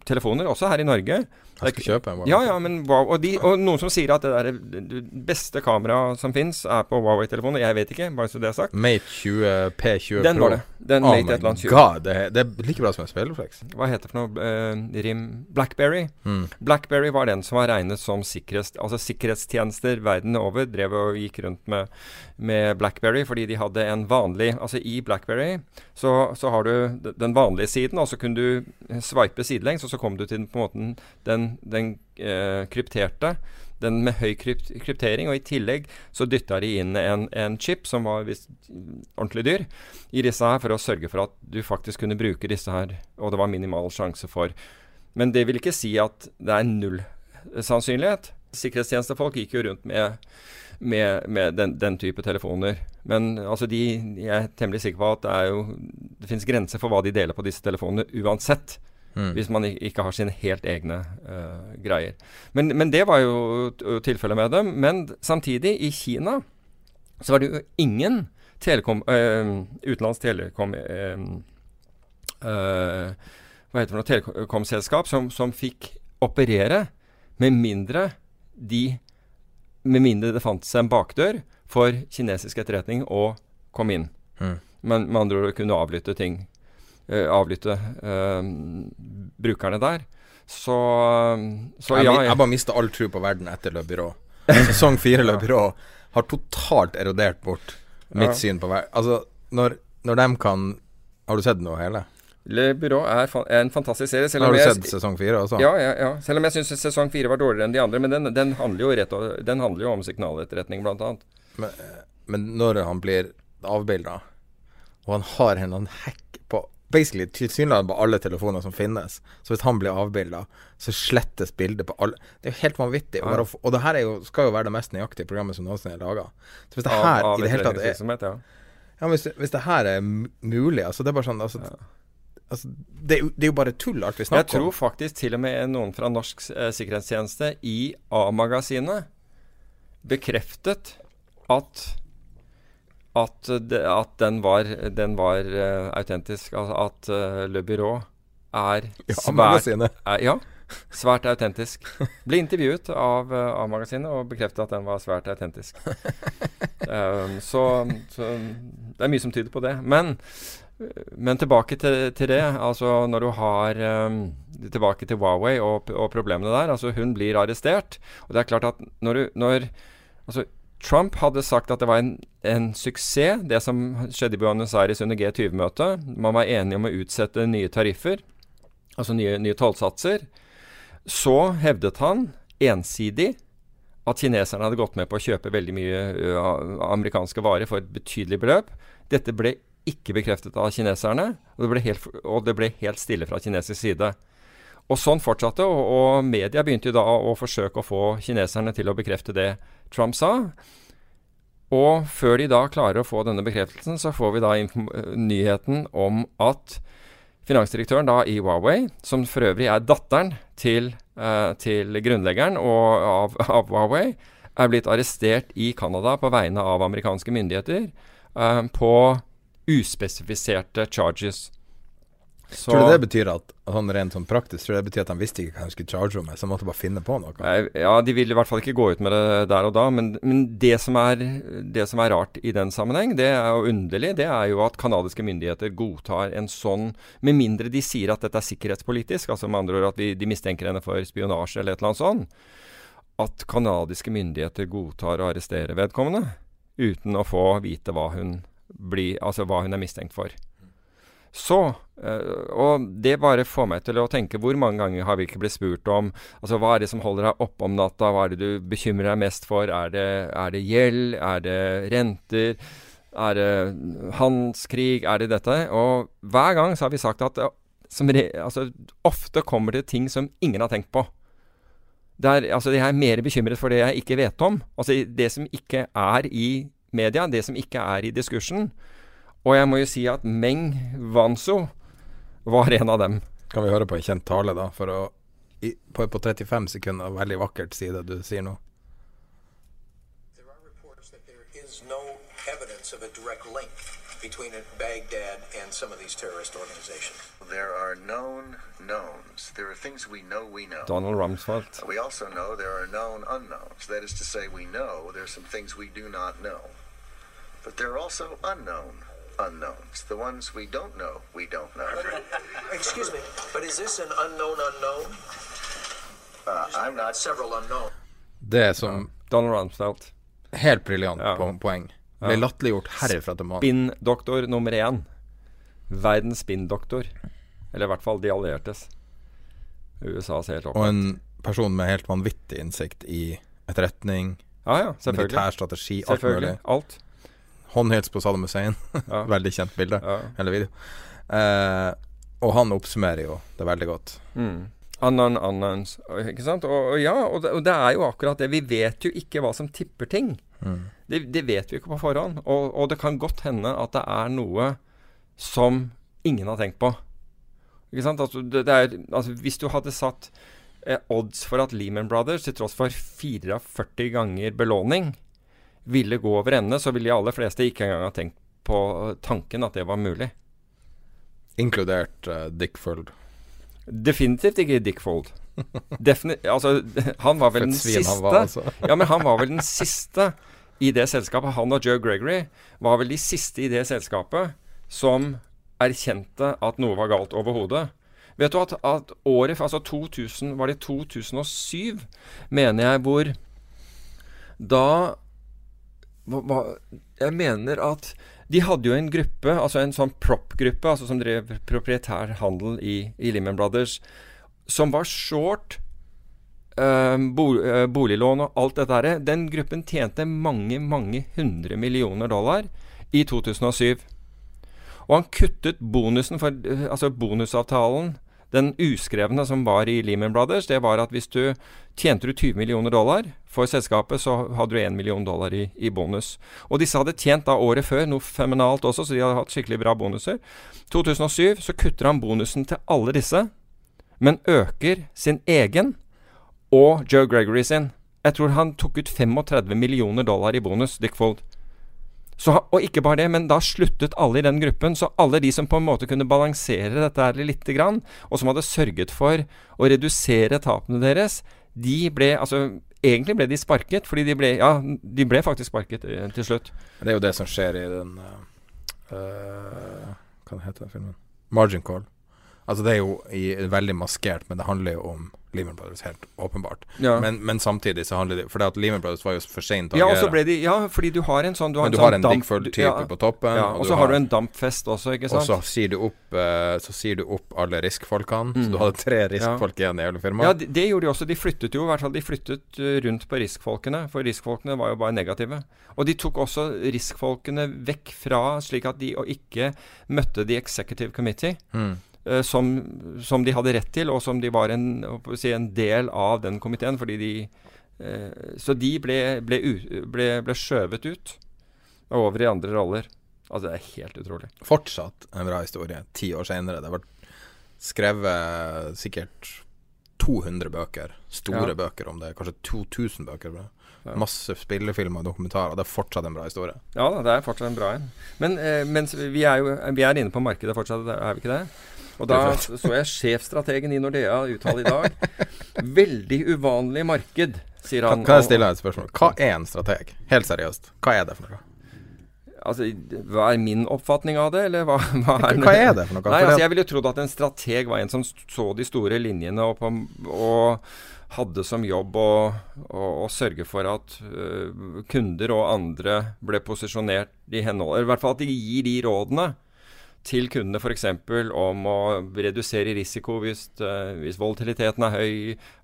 telefoner også her i Norge. Jeg skal kjøpe en Huawei. Ja, ja, men wow. og, de, og noen som sier at det, der, det beste kameraet som fins, er på Huawei-telefoner. Jeg vet ikke, bare så det er sagt. Mate 20 P20 Den Pro. var det. Den oh Mate et eller annet 20. God, det, er- det er like bra som en spilleflex. Hva heter det for noe? Eh, rim Blackberry. Mm. Blackberry var den som var regnet som sikkerhets, altså sikkerhetstjenester verden over. Drev og gikk rundt med, med Blackberry fordi de hadde en vanlig Altså i Blackberry så, så har du den vanlige siden, og så kunne du sveipe sidelengs, og så kom du til den, på en måte den, den eh, krypterte. Den med høy krypt kryptering, og i tillegg så dytta de inn en, en chip som var visst ordentlig dyr, i disse her for å sørge for at du faktisk kunne bruke disse her, og det var minimal sjanse for Men det vil ikke si at det er null sannsynlighet. Sikkerhetstjenestefolk gikk jo rundt med, med, med den, den, type telefoner. Men altså de, jeg er temmelig sikker på at det, er jo, det finnes grenser for hva de deler på disse telefonene uansett. Mm. Hvis man ikke har sine helt egne uh, greier. Men, men, det var jo tilfellet med dem. Men samtidig, i Kina så var det jo ingen telekom, uh, utenlands telekom uh, Hva heter det telekomselskap som, som fikk operere med mindre de Med mindre det fantes en bakdør for kinesisk etterretning å komme inn. Mm. Men med andre ord kunne avlytte ting. Uh, avlytte uh, brukerne der. Så, så jeg, ja jeg, jeg bare mista all tro på verden etter Le Byrå. Sesong fire Le [LAUGHS] Byrå har totalt erodert bort mitt ja. syn på verden. Altså, når, når de kan Har du sett noe hele? Le Byrå er, er, en fantastisk serie. Selv har du sett sesong fire også? Ja, ja, ja. Selv om jeg syns sesong fire var dårligere enn de andre. Men den, den, handler, jo rett, den handler jo om signaletterretning, blant annet. Men, men når han blir avbilda, og han har en hack på Basically tilsynelatende på alle telefoner som finnes. Så hvis han blir avbilda, så slettes bildet på alle Det er jo helt vanvittig. Ja. Og, og det her jo, skal jo være det mest nøyaktige programmet som noensinne er laga. Så hvis det her av, av i det hele tatt er ja. ja hvis, hvis, det her er mulig, altså det er bare sånn altså. Altså, det, det, er jo bare tull, alt vi snakker om. Jeg tror faktisk til og med noen fra Norsk eh, sikkerhetstjeneste i A-magasinet bekreftet at at, at den var, den var uh, autentisk. Altså at uh, Le Byrå er [LAUGHS] svært, er, ja, svært autentisk. Ble intervjuet av uh, A-magasinet og bekreftet at den var svært autentisk. um, [LAUGHS] så, så, det er mye som tyder på det. Men men tilbake til, til, det. altså Når du har um, Tilbake til Huawei og, og, problemene der. altså Hun blir arrestert. Og det er klart at når, du, når altså Trump hadde sagt at det var en, en suksess, det som skjedde i Buenos Aires under G20-møtet. Man var enige om å utsette nye tariffer, altså nye, nye tollsatser. Så hevdet han ensidig at kineserne hadde gått med på å kjøpe veldig mye amerikanske varer for et betydelig beløp. Dette ble ikke bekreftet av kineserne, og det ble helt, det ble helt stille fra kinesisk side. Og sånn fortsatte, og, og media begynte jo da å forsøke å få kineserne til å bekrefte det Trump sa. Og før de da klarer å få denne bekreftelsen, så får vi da nyheten om at finansdirektøren da i Huawei, som for øvrig er datteren til, uh, til grunnleggeren av, av, Huawei, er blitt arrestert i Canada på vegne av amerikanske myndigheter uh, på uspesifiserte charges. Så, tror du det betyr at sånn rent sånn praktisk Tror du det betyr at han visste ikke hva han skulle charge med, så han måtte bare finne på noe? Ja, de vil i hvert fall ikke gå ut med det der og da. Men, men det, som er, det, som er, rart i den sammenheng, det er jo underlig, det er jo at canadiske myndigheter godtar en sånn Med mindre de sier at dette er sikkerhetspolitisk, altså med andre ord at vi, de mistenker henne for spionasje eller et eller annet sånt, at canadiske myndigheter godtar å arrestere vedkommende uten å få vite hva hun bli, altså hva hun er mistenkt for. Så, øh, og det bare får meg til å tenke hvor mange ganger har vi ikke blitt spurt om altså hva er det som holder deg oppe om natta, hva er det du bekymrer deg mest for, er det, er det gjeld, er det renter, er det handelskrig, er det dette? Og hver gang så har vi sagt at re, altså, ofte kommer det ting som ingen har tenkt på. Det er, altså, jeg er mer bekymret for det jeg ikke vet om. Altså det som ikke er i media, det som ikke er i diskursen. Og jeg må jo si at Meng Wanzo var en av dem. Kan vi høre på en kjent tale, da, for å i, på, på 35 sekunder veldig vakkert si det du sier nå? of a direct link between Baghdad and some of these terrorist organizations. There are known knowns. There are things we know we know. Donald Rumsfeld. We also know there are known unknowns. That is to say, we know there are some things we do not know. But there are also unknown unknowns. The ones we don't know, we don't know. [LAUGHS] Excuse me, but is this an unknown unknown? Uh, I'm not several unknown. Det er som Donald Rumsfeld. Helt briljant ja. på poeng. Ble ja. latterliggjort herifra til månen. Spinndoktor nummer én. Verdens spinndoktor. Eller i hvert fall de alliertes. USAs helt opplagt. Og en person med helt vanvittig innsikt i etterretning, ja, ja, militær strategi, alt mulig. Alt. Håndhils på Saddam Hussein. [LAUGHS] Ja. veldig kjent bilde. Ja. Eller video. Eh, og han oppsummerer jo det veldig godt. Mm. Unknown unknowns. Ikke sant? Og, og ja, og det, og det, er jo akkurat det. Vi vet jo ikke hva som tipper ting. Mm. Det, det, vet vi ikke på forhånd. Og, og, det kan godt hende at det er noe som ingen har tenkt på. Ikke sant? Altså, det, det er, altså, hvis du hadde satt eh, odds for at Lehman Brothers, til tross for 44 ganger belåning, ville gå over ende, så ville de aller fleste ikke engang ha tenkt på tanken at det var mulig. Inkludert uh, Dick Fold. Definitivt ikke Dick Fold. Defini [LAUGHS] altså, han var vel den siste var, altså. [LAUGHS] Ja, men han var vel den siste i det selskapet. Han og Joe Gregory var vel de siste i det selskapet som erkjente at noe var galt overhodet. Vet du at, at året Altså 2000 Var det 2007, mener jeg, hvor Da hva, hva, Jeg mener at de hadde jo en gruppe, altså en sånn prop-gruppe, altså som drev proprietær handel i, i Lehman Brothers, som var short uh, boliglån og alt dette her. Den gruppen tjente mange, mange hundre millioner dollar i 2007. Og han kuttet bonusen for uh, Altså bonusavtalen den uskrevne som var i Lehman Brothers, det var at hvis du tjente du 20 millioner dollar for selskapet, så hadde du 1 million dollar i, i, bonus. Og disse hadde tjent da året før noe feminalt også, så de hadde hatt skikkelig bra bonuser. 2007 så kutter han bonusen til alle disse, men øker sin egen og Joe Gregory sin. Jeg tror han tok ut 35 millioner dollar i bonus, Dick Fold. Så, og ikke bare det, men da sluttet alle i den gruppen. Så alle de som på en måte kunne balansere dette her grann, og som hadde sørget for å redusere tapene deres, de ble altså Egentlig ble de sparket, fordi de ble Ja, de ble faktisk sparket uh, til slutt. Det er jo det som skjer i den uh, Hva heter den filmen? Margin Call. Altså Det er jo i, veldig maskert, men det handler jo om Lehman Brothers, helt åpenbart. Ja. Men, men, samtidig så handler det For at Lehman Brothers var jo for seint å ja. De, ja, fordi du har en sånn du har Men du sånn har en Dickford-type ja, på toppen. Ja, og så har, du en dampfest også, ikke sant. Og så sier du opp, uh, så sier du opp alle riskfolkene. Mm. Så du hadde tre riskfolk igjen i hele firmaet. Ja, det, det, gjorde de også. De flyttet jo i hvert fall De flyttet uh, rundt på riskfolkene, for riskfolkene var jo bare negative. Og de tok også riskfolkene vekk fra, slik at de ikke møtte The Executive Committee. Mm. Eh, som, som, de hadde rett til, og som de var en, si, en del av den komiteen. de eh, Så de ble, ble, ble, ble, skjøvet ut og over i andre roller. Altså, det er helt utrolig. Fortsatt en bra historie, ti år senere. Det har vært skrevet sikkert 200 bøker, store ja. bøker om det. Kanskje 2000 bøker. Ja. Masse spillefilmer og dokumentarer. Det er fortsatt en bra historie. Ja det er fortsatt en bra en. Men eh, vi er jo vi er inne på markedet fortsatt, er vi ikke det? Og da så jeg sjefstrategen i Nordea uttale i dag. Veldig uvanlig marked, sier han. Kan jeg stille deg et spørsmål? Hva er en strateg? Helt seriøst. Hva er det for noe? Altså, Hva er min oppfatning av det, eller hva, hva er Hva er det for noe? Nei, altså, Jeg ville trodd at en strateg var en som så de store linjene og, på, og hadde som jobb å, å, å sørge for at uh, kunder og andre ble posisjonert i henhold Eller i hvert fall at de gir de rådene til kundene f.eks. om å redusere risiko hvis, uh, hvis volatiliteten er høy.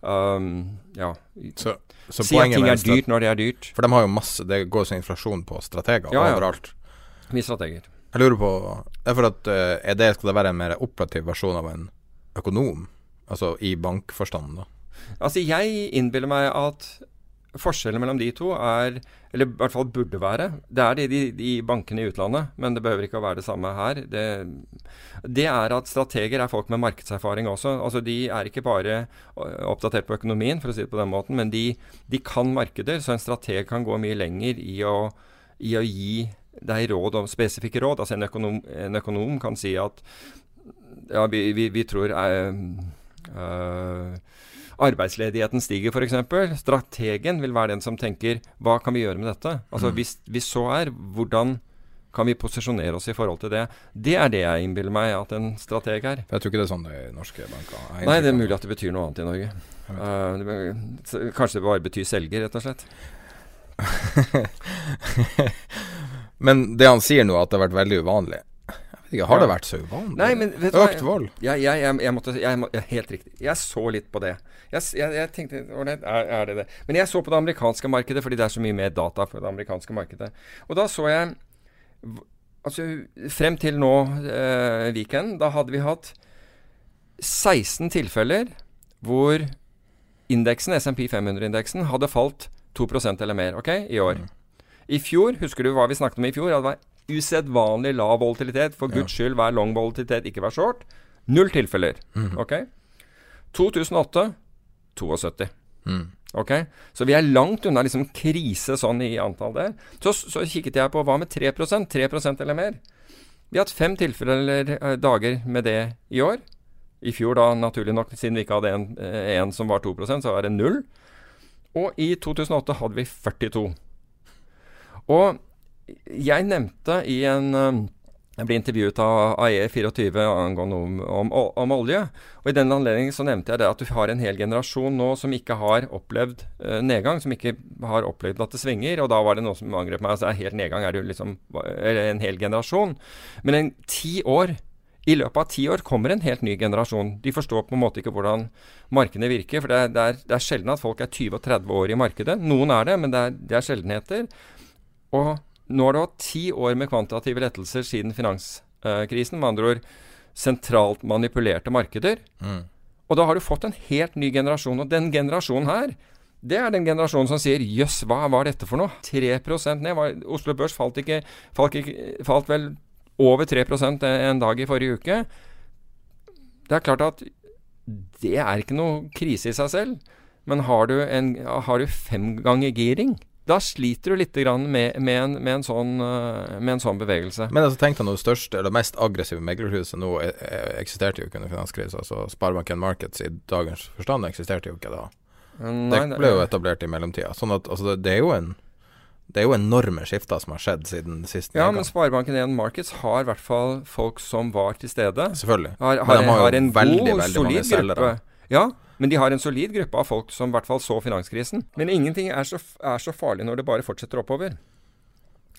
Um, ja. Så, så si at ting er dyrt når det er dyrt. For de har jo masse Det går jo inflasjon på strateger ja, overalt. Vi strateger. Jeg lurer på er at uh, er det, Skal det være en mer operativ versjon av en økonom? Altså i bankforstand, da? Altså, jeg innbiller meg at Forskjellen mellom de to er, eller i hvert fall burde være Det er det i bankene i utlandet, men det behøver ikke å være det samme her. Det, det, er at strateger er folk med markedserfaring også. Altså De er ikke bare oppdatert på økonomien, for å si det på den måten, men de, de kan markeder. Så en strateg kan gå mye lenger i å, i å gi deg råd om spesifikke råd. Altså en økonom, en økonom kan si at ja, vi, vi, vi tror uh, uh, arbeidsledigheten stiger f.eks. Strategen vil være den som tenker hva kan vi gjøre med dette? Altså mm. hvis, hvis, så er, hvordan kan vi posisjonere oss i forhold til det? Det er det jeg innbiller meg at en strateg er. Jeg tror ikke det er sånn det er i norske banker. Nei, det er mulig at det betyr noe annet i Norge. Uh, kanskje det bare betyr selger, rett og slett. [LAUGHS] Men det han sier nå, at det har vært veldig uvanlig ikke, har det vært så uvanlig? Nei, men Økt vold? Jeg, jeg, jeg, jeg måtte, må, Helt riktig. Jeg så litt på det. Jeg, tenkte er, er, det det? Men jeg så på det amerikanske markedet, fordi det er så mye mer data for det amerikanske markedet. Og da så jeg Altså, frem til nå, eh, weekend, da hadde vi hatt 16 tilfeller hvor indeksen, SMP 500-indeksen, hadde falt 2% eller mer ok, i år. I fjor, husker du hva vi snakket om i fjor? At det var usedvanlig lav volatilitet. For guds skyld, vær long volatilitet, ikke vær short. Null tilfeller. Ok? 2008 72. Ok? Så vi er langt unna liksom krise sånn i antall der. Så, så kikket jeg på hva med 3% 3% eller mer. Vi har hatt fem tilfeller eller eh, dager med det i år. I fjor, da, naturlig nok, siden vi ikke hadde en, eh, en som var 2% så var det null. Og i 2008 hadde vi 42. Og jeg nevnte i en eh, Jeg ble intervjuet av AE24 angående om, om, om, olje. Og i den anledning så nevnte jeg det at du har en hel generasjon nå som ikke har opplevd uh, nedgang. Som ikke har opplevd at det svinger. Og da var det noe som angrep meg. Altså helt nedgang er det liksom en hel generasjon. Men en ti år i løpet av ti år kommer en helt ny generasjon. De forstår på en måte ikke hvordan markedene virker. For det er, det, er, det er, sjelden at folk er 20 og 30 år i markedet. Noen er det, men det er, det er sjeldenheter. Og nå har du hatt ti år med kvantitative lettelser siden finanskrisen. Med andre ord sentralt manipulerte markeder. Mm. Og da har du fått en helt ny generasjon. Og den generasjonen her, det er den generasjonen som sier 'jøss, hva var dette for noe?' 3% ned. Oslo Børs falt, ikke, falt, ikke, falt vel over 3% en dag i forrige uke. Det er klart at det er ikke noe krise i seg selv. Men har du, en, har du fem ganger giring, da sliter du litt med, med, en, med, en sånn, eh, med, en, sånn, bevegelse. Men altså, tenk deg noe største, eller mest aggressive meglerhuset nå eh, eh, eksisterte jo ikke under finanskrisa. Altså, Sparebanken Markets i dagens forstand eksisterte jo ikke da. Nei, det ble jo etablert i mellomtida. Sånn at altså, det er jo en det er jo enorme skifter som har skjedd siden sist. Ja, men Sparebanken 1 Markets har i hvert fall folk som var til stede. Selvfølgelig. Har, har, men de har, jo en veldig, god, veldig mange selgere. Ja, men de har en solid gruppe av folk som i hvert fall så finanskrisen. Men ingenting er så, er så farlig når det bare fortsetter oppover.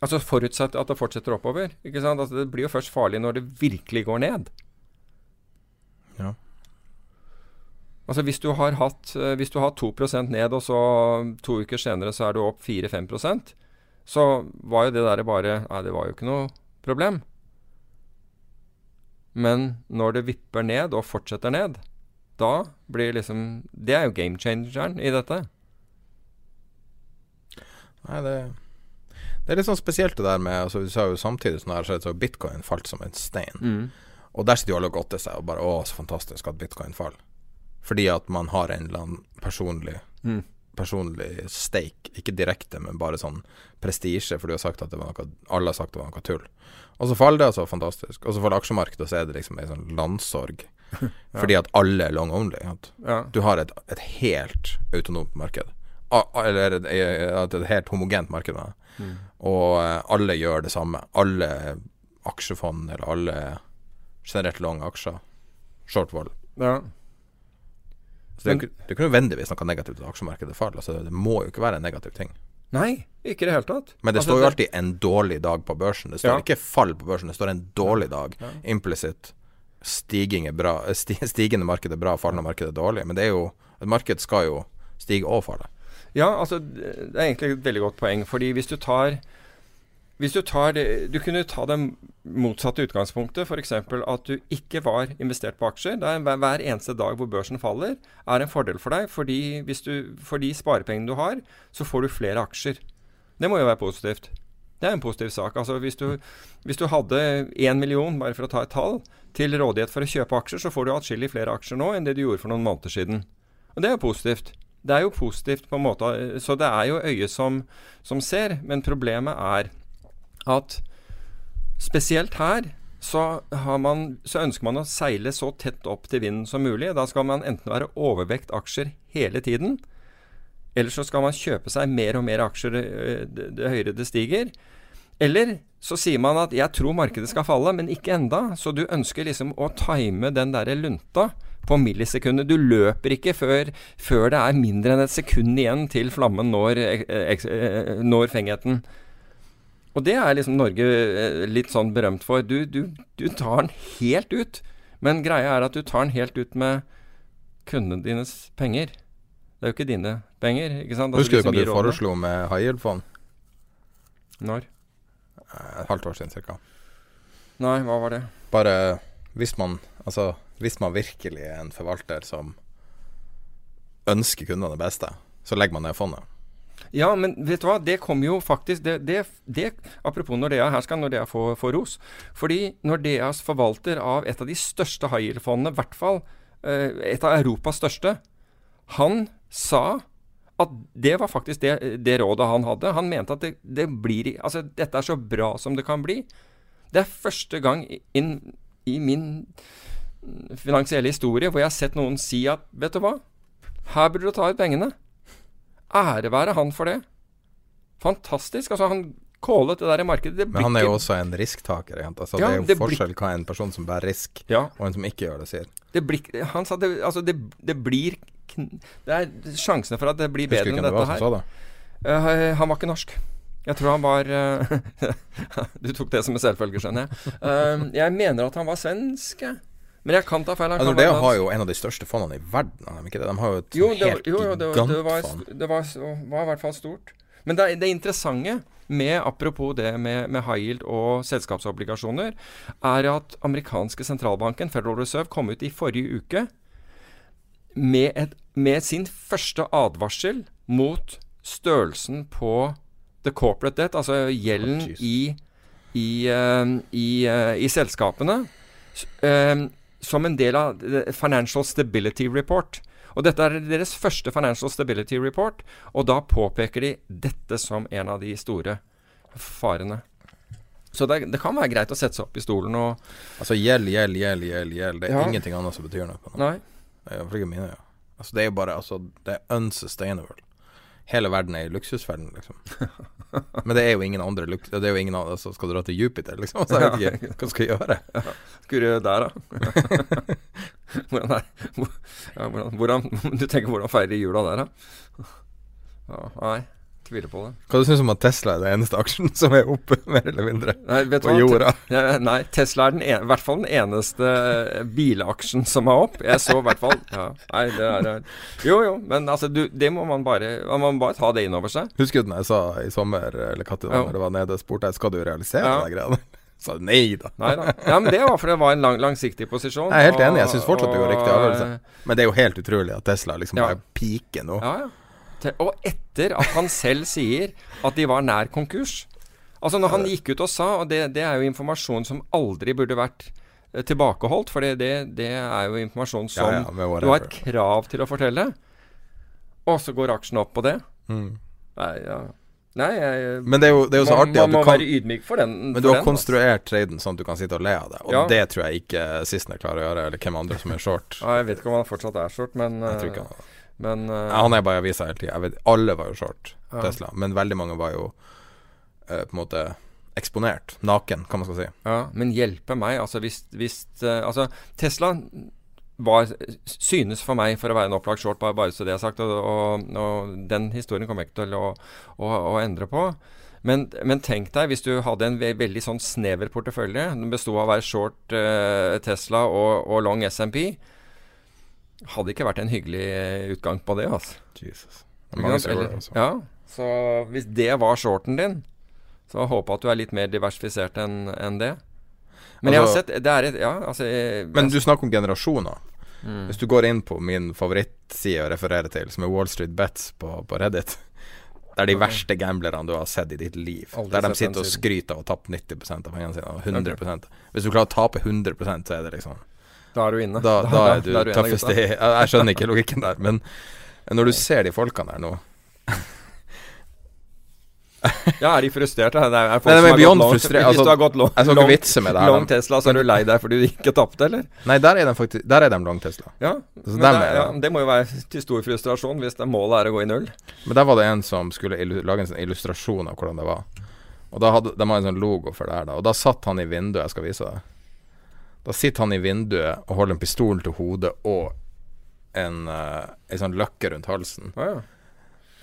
Altså forutsatt at det fortsetter oppover. ikke sant? Altså, det blir jo først farlig når det virkelig går ned. Ja. Altså Hvis du har hatt, eh, hvis du har 2% ned, og så to uker senere så er du opp 4-5% så var jo det der bare Nei, det var jo ikke noe problem. Men når det vipper ned og fortsetter ned, da blir liksom Det er jo game changeren i dette. Nei, det Det er litt sånn spesielt det der med altså Vi sa jo samtidig som det har skjedd, så har bitcoin falt som en stein. Mm. Og der sitter jo alle og godter seg og bare Å, så fantastisk at bitcoin faller. Fordi at man har en eller annen personlig mm. Personlig stake, ikke direkte, men bare sånn prestisje, for du har sagt at det var noe Alle har sagt det var noe tull. Og så faller det, altså fantastisk. Og så faller aksjemarkedet, og så er det liksom en sånn landsorg. [LAUGHS] Fordi at alle er long only. Ja. Du har et, et, helt autonomt marked. Eller et, et helt homogent marked. Mm. Og uh, alle gjør det samme. Alle aksjefond eller alle generelt long aksjer. Short wall. Ja. Så det, er, det er ikke nødvendigvis noe negativt at aksjemarkedet faller. Altså, det må jo ikke være en negativ ting. Nei, ikke i det hele tatt. Men det altså, står jo alltid 'en dårlig dag' på børsen. Det står ja. ikke 'fall' på børsen, det står 'en dårlig dag'. Ja. Implicit stigende, bra, [LAUGHS] stigende marked er bra, fallende marked er dårlig. Men det er jo et marked skal jo stige og falle. Ja, altså det er egentlig et veldig godt poeng. Fordi hvis du tar hvis du tar det Du kunne ta det motsatte utgangspunktet. F.eks. at du ikke var investert på aksjer. Det er hver eneste dag hvor børsen faller, er en fordel for deg. Fordi hvis du, for de sparepengene du har, så får du flere aksjer. Det må jo være positivt. Det er en positiv sak. Altså hvis du, hvis du hadde én million, bare for å ta et tall, til rådighet for å kjøpe aksjer, så får du atskillig flere aksjer nå enn det du gjorde for noen måneder siden. Og det er jo positivt. Det er jo positivt på en måte. Så det er jo øyet som, som ser. Men problemet er at spesielt her så, man, så, ønsker man å seile så tett opp til vinden som mulig. Da skal man enten være overvekt aksjer hele tiden, eller så skal man kjøpe seg mer og mer aksjer eh, det, det høyere det stiger. Eller så sier man at 'jeg tror markedet skal falle', men ikke enda. Så du ønsker liksom å time den derre lunta på millisekundet. Du løper ikke før, før, det er mindre enn et sekund igjen til flammen når, eh, når fengheten. Og det er liksom Norge eh, litt sånn berømt for. Du, du, du tar den helt ut. Men greia er at du tar den helt ut med kundene dines penger. Det er jo ikke dine penger. ikke sant? Altså, Husker du hva du foreslo med high yield-fond? Når? Eh, et halvt år siden ca. Nei, hva var det? Bare hvis man Altså, hvis man virkelig er en forvalter som ønsker kundene det beste, så legger man ned fondet. Ja, men vet du hva, det kom jo faktisk det, det, det, Apropos Nordea, her skal Nordea få, få ros. Fordi Nordeas forvalter av et av de største high yield-fondene, i hvert fall eh, et av Europas største, han sa at det var faktisk det, det rådet han hadde. Han mente at det, det, blir Altså, dette er så bra som det kan bli. Det er første gang inn i min finansielle historie hvor jeg har sett noen si at vet du hva, her burde du ta ut pengene. Ære være han for det. Fantastisk. Altså, han kålet det der i markedet. Det Men han er jo også en risktaker. Altså, Ja, det er jo det forskjell hva en person som bærer risk, Ja. og en som ikke gjør det, sier. Det blir, han sa det, altså det, det blir [LAUGHS] Det er sjansene for at det blir bedre enn det dette var her. som det? Eh, han var ikke norsk. Jeg tror han var uh, [LAUGHS] Du tok det som en selvfølge, skjønner jeg. Uh, jeg mener at han var svensk. Men jeg kan ta feil. Han Altså, Nordea har jo en av de største fondene i verden, de? De har jo et jo, sånn det, var- helt jo, det, var- det, var, det var, var i hvert fall stort. Men det, det interessante med apropos det med, med high yield og selskapsobligasjoner, er at amerikanske sentralbanken, Federal Reserve, kom ut i forrige uke med, et, med sin første advarsel mot størrelsen på the corporate debt, altså gjelden Oh, i, i, uh, i, uh, i selskapene, eh, som en del av Financial Stability Report. Og dette er deres første Financial Stability Report, og da påpeker de dette som en av de store farene. Så det, det kan være greit å sette seg opp i stolen og Altså gjeld, gjeld, gjeld, gjeld, gjeld. Det er Ja. ingenting annet som betyr noe. Nei. Iallfall ikke mine øyne. Altså, det er jo bare altså, Det er unsustainable. Hele verden er i luksusverden, liksom. [LAUGHS] Men det er jo ingen andre luks... Det er jo ingen andre altså, Skal dra til Jupiter, liksom? Så jeg vet ikke hva skal jeg gjøre. Skulle du der, da? [LAUGHS] hvordan er ja, hvordan, hvordan, Du tenker hvordan feirer jula der, da? Ja, nei, tviler på det. Hva du syns du om at Tesla er den eneste aksjen som er oppe, mer eller mindre, Nei, vet på hva? jorda? Te- nei, Tesla er den en, i hvert fall den eneste eh, bilaksjen som er opp. Jeg så i hvert fall ja, Nei, det er er- Jo, jo, men altså, du, det må man bare Man må bare ta det inn over seg. Husker du når jeg sa i sommer, eller når Ja. det var nede, spurte jeg skal du realisere Ja. de greiene? [LAUGHS] Sa nei da. Nei da. Ja, men det var fordi det var en lang, langsiktig posisjon. Jeg er helt enig, jeg og- syns fortsatt det går riktig og, avgjørelse. Men det er jo helt utrolig at Tesla liksom Ja. bare piker nå. Ja, ja. Og etter at han selv sier at de var nær konkurs. Altså når han gikk ut og sa, og det, det er jo informasjon som aldri burde vært eh, tilbakeholdt, for det, det, er jo informasjon som Ja, ja, du har et krav til å fortelle. Og så går aksjen opp på det. Mm. Nei, ja. Nei jeg, Men det er jo, det er jo så man, artig man må kan være ydmyk for den. Men for du har den, altså. konstruert traden sånn at du kan sitte og le av det, og Ja. det tror jeg ikke Sissener klarer å gjøre, eller hvem andre som er short. Ja, jeg vet ikke om han fortsatt er short, men Jeg tror ikke eh, han Men uh, Han er bare i avisa hele tida. Alle var jo short Ja. Tesla, men veldig mange var jo uh, på en måte eksponert. Naken, kan man skal si. Ja, men hjelpe meg. Altså hvis, hvis uh, Altså, Tesla var, synes for meg for å være en opplagt short, bare, bare så det er sagt. Og, og, og den historien kommer jeg ikke til å, å, å endre på. Men, men tenk deg hvis du hadde en ve veldig sånn snever portefølje. Den besto av å være short eh, Tesla og, og long SMP. Hadde ikke vært en hyggelig eh, utgang på det, altså. Jesus. Det mange altså. Ja, så hvis det var shorten din, så håper jeg at du er litt mer diversifisert enn en det. Men jeg har Altså- sett Det er et Ja, altså jeg, Men du snakker om generasjoner. Mm. Hvis du går inn på min favorittside å referere til, som er Wall Street Bets på, på Reddit Det er de verste gamblerne du har sett i ditt liv. Aldri der de sitter og skryter av å tapt 90 av pengene sine. og 100 Hvis du klarer å tape 100% så er det liksom Da er du inne. Da, da er du du tøffest i jeg, skjønner ikke logikken der, men når du ser de folkene der nå [LAUGHS] Ja, er de frustrerte? Det er, folk Nei, som har gått langt. Hvis altså, du har gått long, jeg skal ikke vitse med det her, long. Tesla, så er du lei deg fordi du ikke tapte, eller? Nei, der er de faktisk Der er de long Tesla. Ja, det, er- ja, det må jo være til stor frustrasjon hvis det målet er å gå i null. Men der var det en som skulle lage en sånn illustrasjon av hvordan det var. Og da hadde de hadde en sånn logo for det her, da. Og da satt han i vinduet, jeg skal vise deg. Da sitter han i vinduet og holder en pistol til hodet og en, uh, en sånn løkke rundt halsen. Ja, ja.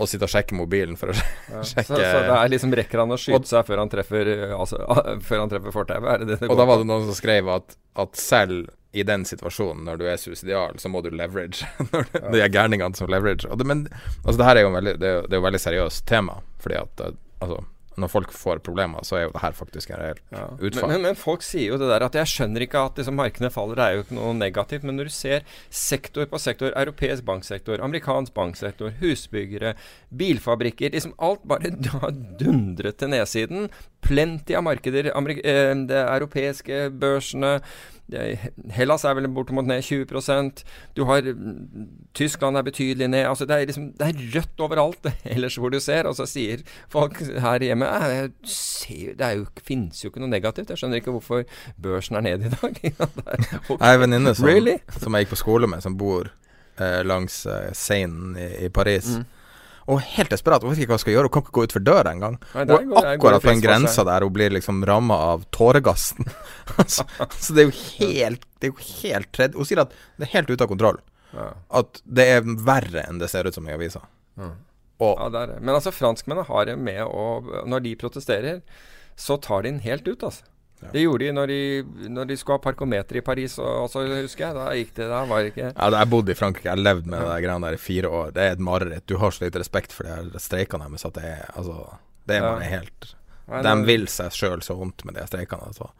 Og sitter og sjekker mobilen for å [LAUGHS] Ja. Så, sjekke så det er liksom rekker han å skyte Og- seg før han treffer Altså [LAUGHS] før han treffer fortauet? Og går da var det noen som skrev at, at selv i den situasjonen, når du er suicidal, så må du leverage. [LAUGHS] når du, De er gærningene som leverage. Og det, men altså, det her er jo en veldig, det er, jo- det er jo veldig seriøst tema. Fordi at eh, altså, når folk får problemer, så er jo det her faktisk en reell Ja. utfall. Men, men, men folk sier jo det der at jeg skjønner ikke at liksom, markedene faller, det er jo ikke noe negativt. Men når du ser sektor på sektor, europeisk banksektor, amerikansk banksektor, husbyggere, bilfabrikker liksom Alt bare [LAUGHS] har dundret til nedsiden. Plenty av markeder. Amerik eh, det europeiske børsene. Det, Hellas er vel bortimot ned 20% Du har mm, Tyskland er betydelig ned. altså Det er liksom det er rødt overalt [LAUGHS] ellers hvor du ser. Og så sier folk her hjemme ser, Det jo, finnes jo ikke noe negativt. Jeg skjønner ikke hvorfor børsen er ned i dag. [LAUGHS] Jeg har en venninne som, Really? som jeg gikk på skole med, som bor eh, langs eh, Seinen i, i Paris. Mm. Og helt desperat. Hun vet ikke hva hun skal gjøre. Hun kan ikke gå utfor døra engang. Hun er akkurat på en grensa der hun blir liksom ramma av tåregassen. [LAUGHS] så, så det er jo helt Det er jo helt tredje Hun sier at det er helt ute av kontroll. Ja. At det er verre enn det ser ut som i avisa. Og Ja. Men altså, franskmennene har det med å Når de protesterer, så tar de den helt ut, altså. Det gjorde de når de, når de skulle ha parkometer i Paris, og, og så husker jeg. Da gikk det Da var det ikke Ja, jeg bodde i Frankrike, jeg har levd med de greiene der i fire år. Det er et mareritt. Du har så lite respekt for de her streikene deres at det er Altså, det er Ja. bare helt Nei, De det- vil seg sjøl så vondt med de streikene. Altså.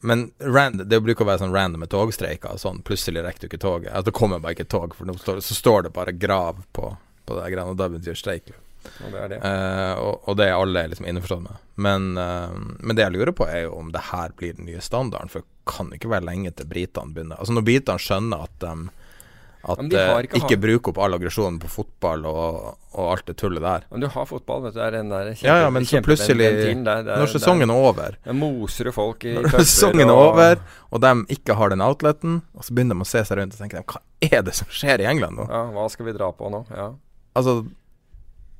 Men rand, det bruker å være sånn random med togstreiker. Sånn, plutselig rekker du ikke toget. Altså, det kommer bare ikke tog, for står, så står det bare grav på, på de greiene, og da betyr streik. Og det er det. Uh, og, og det er alle liksom innforstått med. Men, uh, men det jeg lurer på, er jo om det her blir den nye standarden. For det kan ikke være lenge til britene begynner Altså Når britene skjønner at de at de eh, ikke ikke, bruker opp all aggresjonen på fotball og, og alt det tullet der. Men du har fotball, vet du. Det er den der kjempe, Ja, ja, men så plutselig der- der- Når sesongen er over Da moser du folk i Når sesongen er over, og de ikke har den outleten, og så begynner de å se seg rundt og tenker de, hva er det som skjer i England nå? Ja, hva skal vi dra på nå? Ja. Altså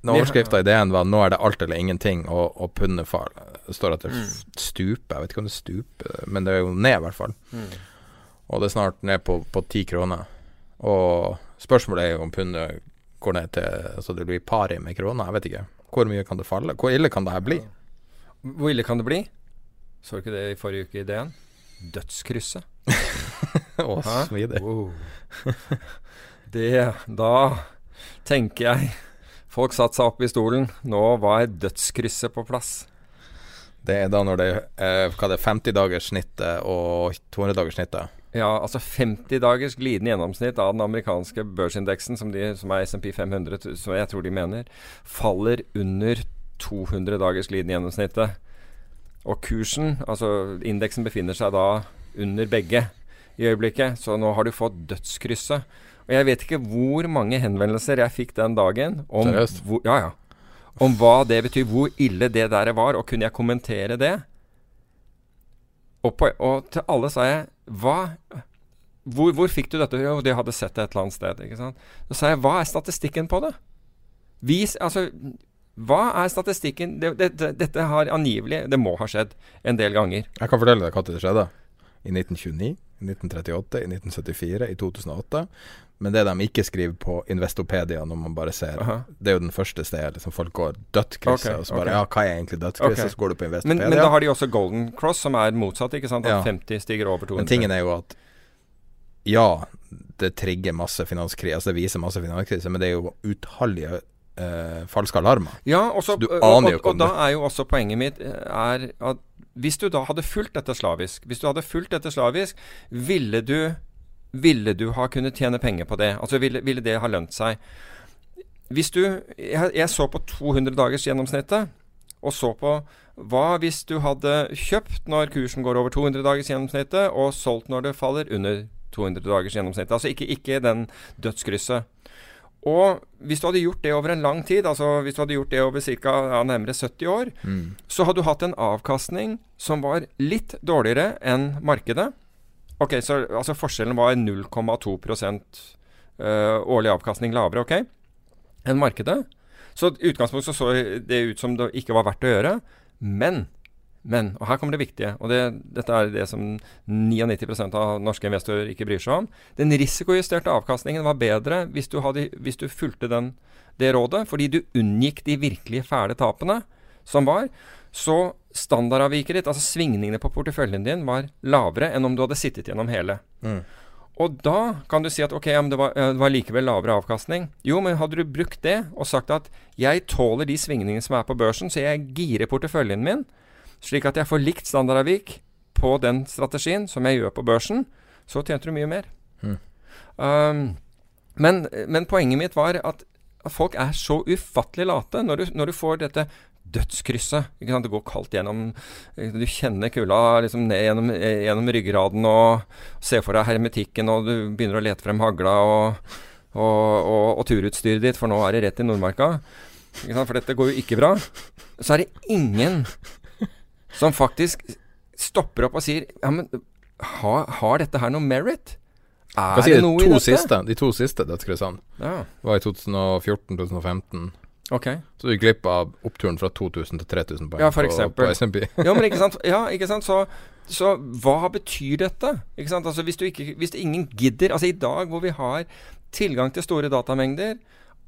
Når overskrifta i DN var 'nå er det alt eller ingenting', og, og pundet far Det står at det Mm. stuper. Jeg vet ikke om det stuper, men det er jo ned, i hvert fall. Mm. Og det er snart ned på på ti kroner. Og spørsmålet er jo om pundet går ned til Så det blir pari med kroner. Jeg vet ikke. Hvor mye kan det falle? Hvor ille kan det her bli? Hvor ille kan det bli? Så du ikke det i forrige uke i DN? Dødskrysset. [LAUGHS] Å, smidig. Wow. [LAUGHS] Det Da tenker jeg Folk satte seg opp i stolen. Nå var dødskrysset på plass. Det er da når det er eh, er 50-dagerssnittet og 200-dagerssnittet. Ja, altså 50 dagers glidende gjennomsnitt av den amerikanske børsindeksen, som, de, som er SMP 500, som jeg tror de mener, faller under 200 dagers glidende gjennomsnittet. Og kursen, altså indeksen befinner seg da under begge i øyeblikket, så nå har du fått dødskrysset. Og jeg vet ikke hvor mange henvendelser jeg fikk den dagen om, hvor, ja, ja, om hva det betyr, hvor ille det der var, og kunne jeg kommentere det? Og, på, og til alle sa jeg Hva hvor, hvor fikk du dette? Jo, de hadde sett det et eller annet sted. Ikke sant? Så sa jeg Hva er statistikken på det? Vis Altså Hva er statistikken? Det, det, det, dette har angivelig Det må ha skjedd en del ganger. Jeg kan fortelle deg når det skjedde. I 1929, i 1938, i 1974, i 2008. Men det de ikke skriver på Investopedia når man bare ser Aha. Det er jo den første stedet liksom folk går dødskrysset, okay, og så bare okay. Ja, hva er egentlig dødskrysset? Okay. Så går du på Investopedia. men da har de også Golden Cross, som er motsatt. ikke sant? At Ja. 50 stiger over 200. Men tingen er jo at ja, det trigger masse finanskrise, altså det viser masse finanskrise, men det er jo utallige eh, falske alarmer. Ja, også, så, du og, aner jo om ikke og da er jo også poenget mitt eh, er at hvis du da hadde fulgt dette slavisk, hvis du hadde fulgt dette slavisk, ville du, ville du ha kunnet tjene penger på det? Altså ville, ville det ha lønt seg? Hvis du jeg, jeg så på 200 dagers gjennomsnittet, og så på hva hvis du hadde kjøpt når kursen går over 200 dagers gjennomsnittet, og solgt når det faller under 200 dagers gjennomsnittet? Altså ikke, ikke den dødskrysset. Og hvis du hadde gjort det over en lang tid, altså hvis du hadde gjort det over ca. Ja, nærmere 70 år, Mm. så hadde du hatt en avkastning som var litt dårligere enn markedet. Ok, så altså forskjellen var 0,2 uh, årlig avkastning lavere, ok, enn markedet. Så i utgangspunktet så, så det ut som det ikke var verdt å gjøre. Men, men, og her kommer det viktige, og det, dette er det som 99% av norske investorer ikke bryr seg om. Den risikojusterte avkastningen var bedre hvis du, hadde, hvis du fulgte den, det rådet, fordi du unngikk de virkelig fæle tapene som var. Så standardavviket ditt, altså svingningene på porteføljen din, var lavere enn om du hadde sittet gjennom hele. Mm. Og da kan du si at ok, det var, det var likevel lavere avkastning. Jo, men hadde du brukt det og sagt at jeg tåler de svingningene som er på børsen, så jeg girer porteføljen min slik at jeg får likt standardavvik på den strategien som jeg gjør på børsen, så tjente du mye mer. Mm. Um, men, men poenget mitt var at folk er så ufattelig late. Når du, når du får dette dødskrysset. Det går kaldt gjennom Du kjenner kulda liksom ned gjennom, gjennom, ryggraden og ser for deg hermetikken, og du begynner å lete frem hagla og, og, og, og turutstyret ditt, for nå er det rett i Nordmarka. For dette går jo ikke bra. Så er det ingen som faktisk stopper opp og sier Ja, men har, har dette her noe merit? Er Hva sier det noe i dette? Siste, de to siste dødskryssene ja. var i 2014-2015. Okay. Så du gikk glipp av oppturen fra 2000 til 3000 poeng ja, for eksempel. på, SMP. [LAUGHS] ja, men ikke sant, [LAUGHS] ja, ikke sant? Så, så, hva betyr dette? Ikke sant? Altså, hvis, du ikke, hvis ingen gidder Altså I dag hvor vi har tilgang til store datamengder,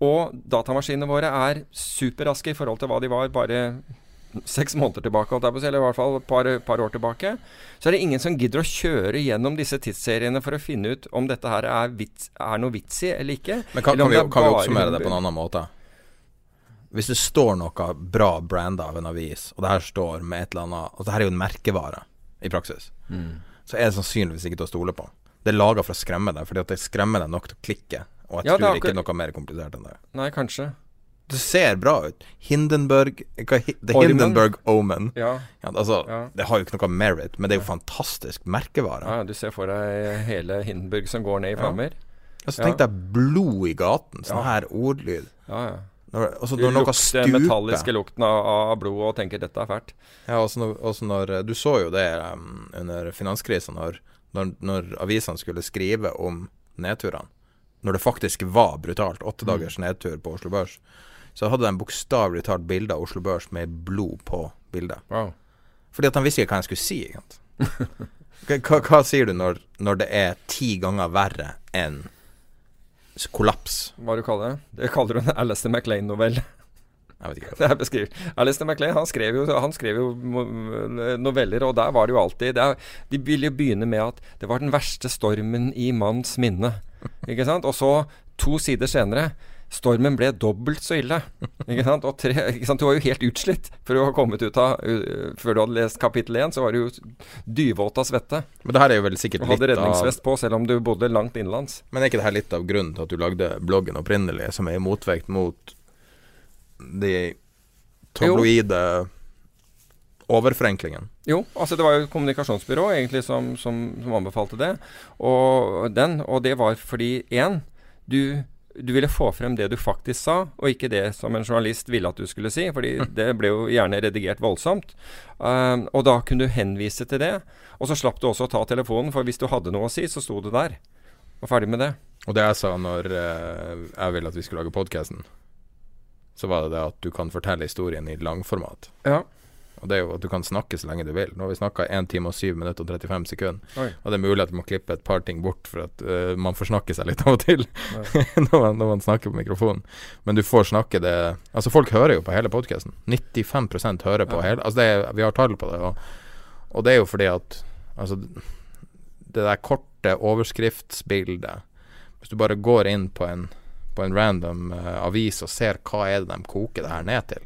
og datamaskinene våre er superraske i forhold til hva de var bare seks måneder tilbake, eller i hvert fall et par, par, år tilbake, så er det ingen som gidder å kjøre gjennom disse tidsseriene for å finne ut om dette her er, vits, er noe vits i eller ikke. Men kan, kan, vi, kan vi, oppsummere det på en annen måte? Hvis det står noe bra branda av en avis, og det her står med et eller annet Og det her er jo en merkevare i praksis, mm. så er det sannsynligvis ikke til å stole på. Det er laga for å skremme deg, fordi at det skremmer deg nok til å klikke. Og jeg ja, tror ikke det er noe mer komplisert enn det. Nei, kanskje. Det ser bra ut. Hindenburg hva, The. Hindenburg Omen. Ja. Ja, altså, ja. Det har jo ikke noe merit, men det er jo fantastisk merkevare. Ja, Du ser for deg hele Hindenburg som går ned i flammer. Ja, så tenk deg blod i gaten. Sånn her ordlyd. Ja, ja. Når, altså, når noe stuper Den metalliske lukten av, av blod og tenker 'dette er fælt'. Ja, også når, også når Du så jo det um, under finanskrisa, når, når, når avisene skulle skrive om nedturene. Når det faktisk var brutalt. Åtte mm. dagers nedtur på Oslo Børs så hadde de bokstavelig talt bilde av Oslo Børs med blod på bildet. Wow. Fordi at han visste ikke hva han skulle si. hva, hva, sier du når, når, det er ti ganger verre enn kollaps? Hva du kaller det? Det kaller du en Alistair MacLean-novelle. Jeg vet ikke. Det er. Alistair MacLean han skrev, jo, han skrev jo noveller, og der var det jo alltid det De ville jo begynne med at det var den verste stormen i manns minne. Ikke sant? Og så, to sider senere Stormen ble dobbelt så ille. [LAUGHS] Ikke sant? Og tre, ikke sant? Du var jo helt utslitt før du hadde kommet ut av uh, Før du hadde lest kapittel én, så var du jo dyvåt av svette. Men det her er jo vel sikkert litt av Du hadde redningsvest på, selv om du bodde langt innenlands. Men er ikke det her litt av grunnen til at du lagde bloggen opprinnelig, som er i motvekt mot de tabloide overforenklingen? Jo, altså det var jo kommunikasjonsbyrå egentlig som, som, som anbefalte det. Og den, og det var fordi én, du du ville få frem det du faktisk sa, og ikke det som en journalist ville at du skulle si. fordi det ble jo gjerne redigert voldsomt. Um, og da kunne du henvise til det. Og så slapp du også å ta telefonen, for hvis du hadde noe å si, så sto du der. Og ferdig med det. Og det jeg sa når uh, jeg ville at vi skulle lage podkasten, så var det det at du kan fortelle historien i langformat. Ja. Og det er jo at du kan snakke så lenge du vil. Nå har vi snakka 1 time og 7 minutter og 35 sekunder. Oi. Og det er mulig at vi må klippe et par ting bort for at uh, man får snakke seg litt av og til [LAUGHS] når, man, når, man, snakker på mikrofonen. Men du får snakke det Altså, folk hører jo på hele podkasten. 95 hører på ja. hele Altså, er, vi har tall på det. Og, og, det er jo fordi at Altså, det der korte overskriftsbildet Hvis du bare går inn på en, på en random uh, avis og ser hva er det de koker det her ned til,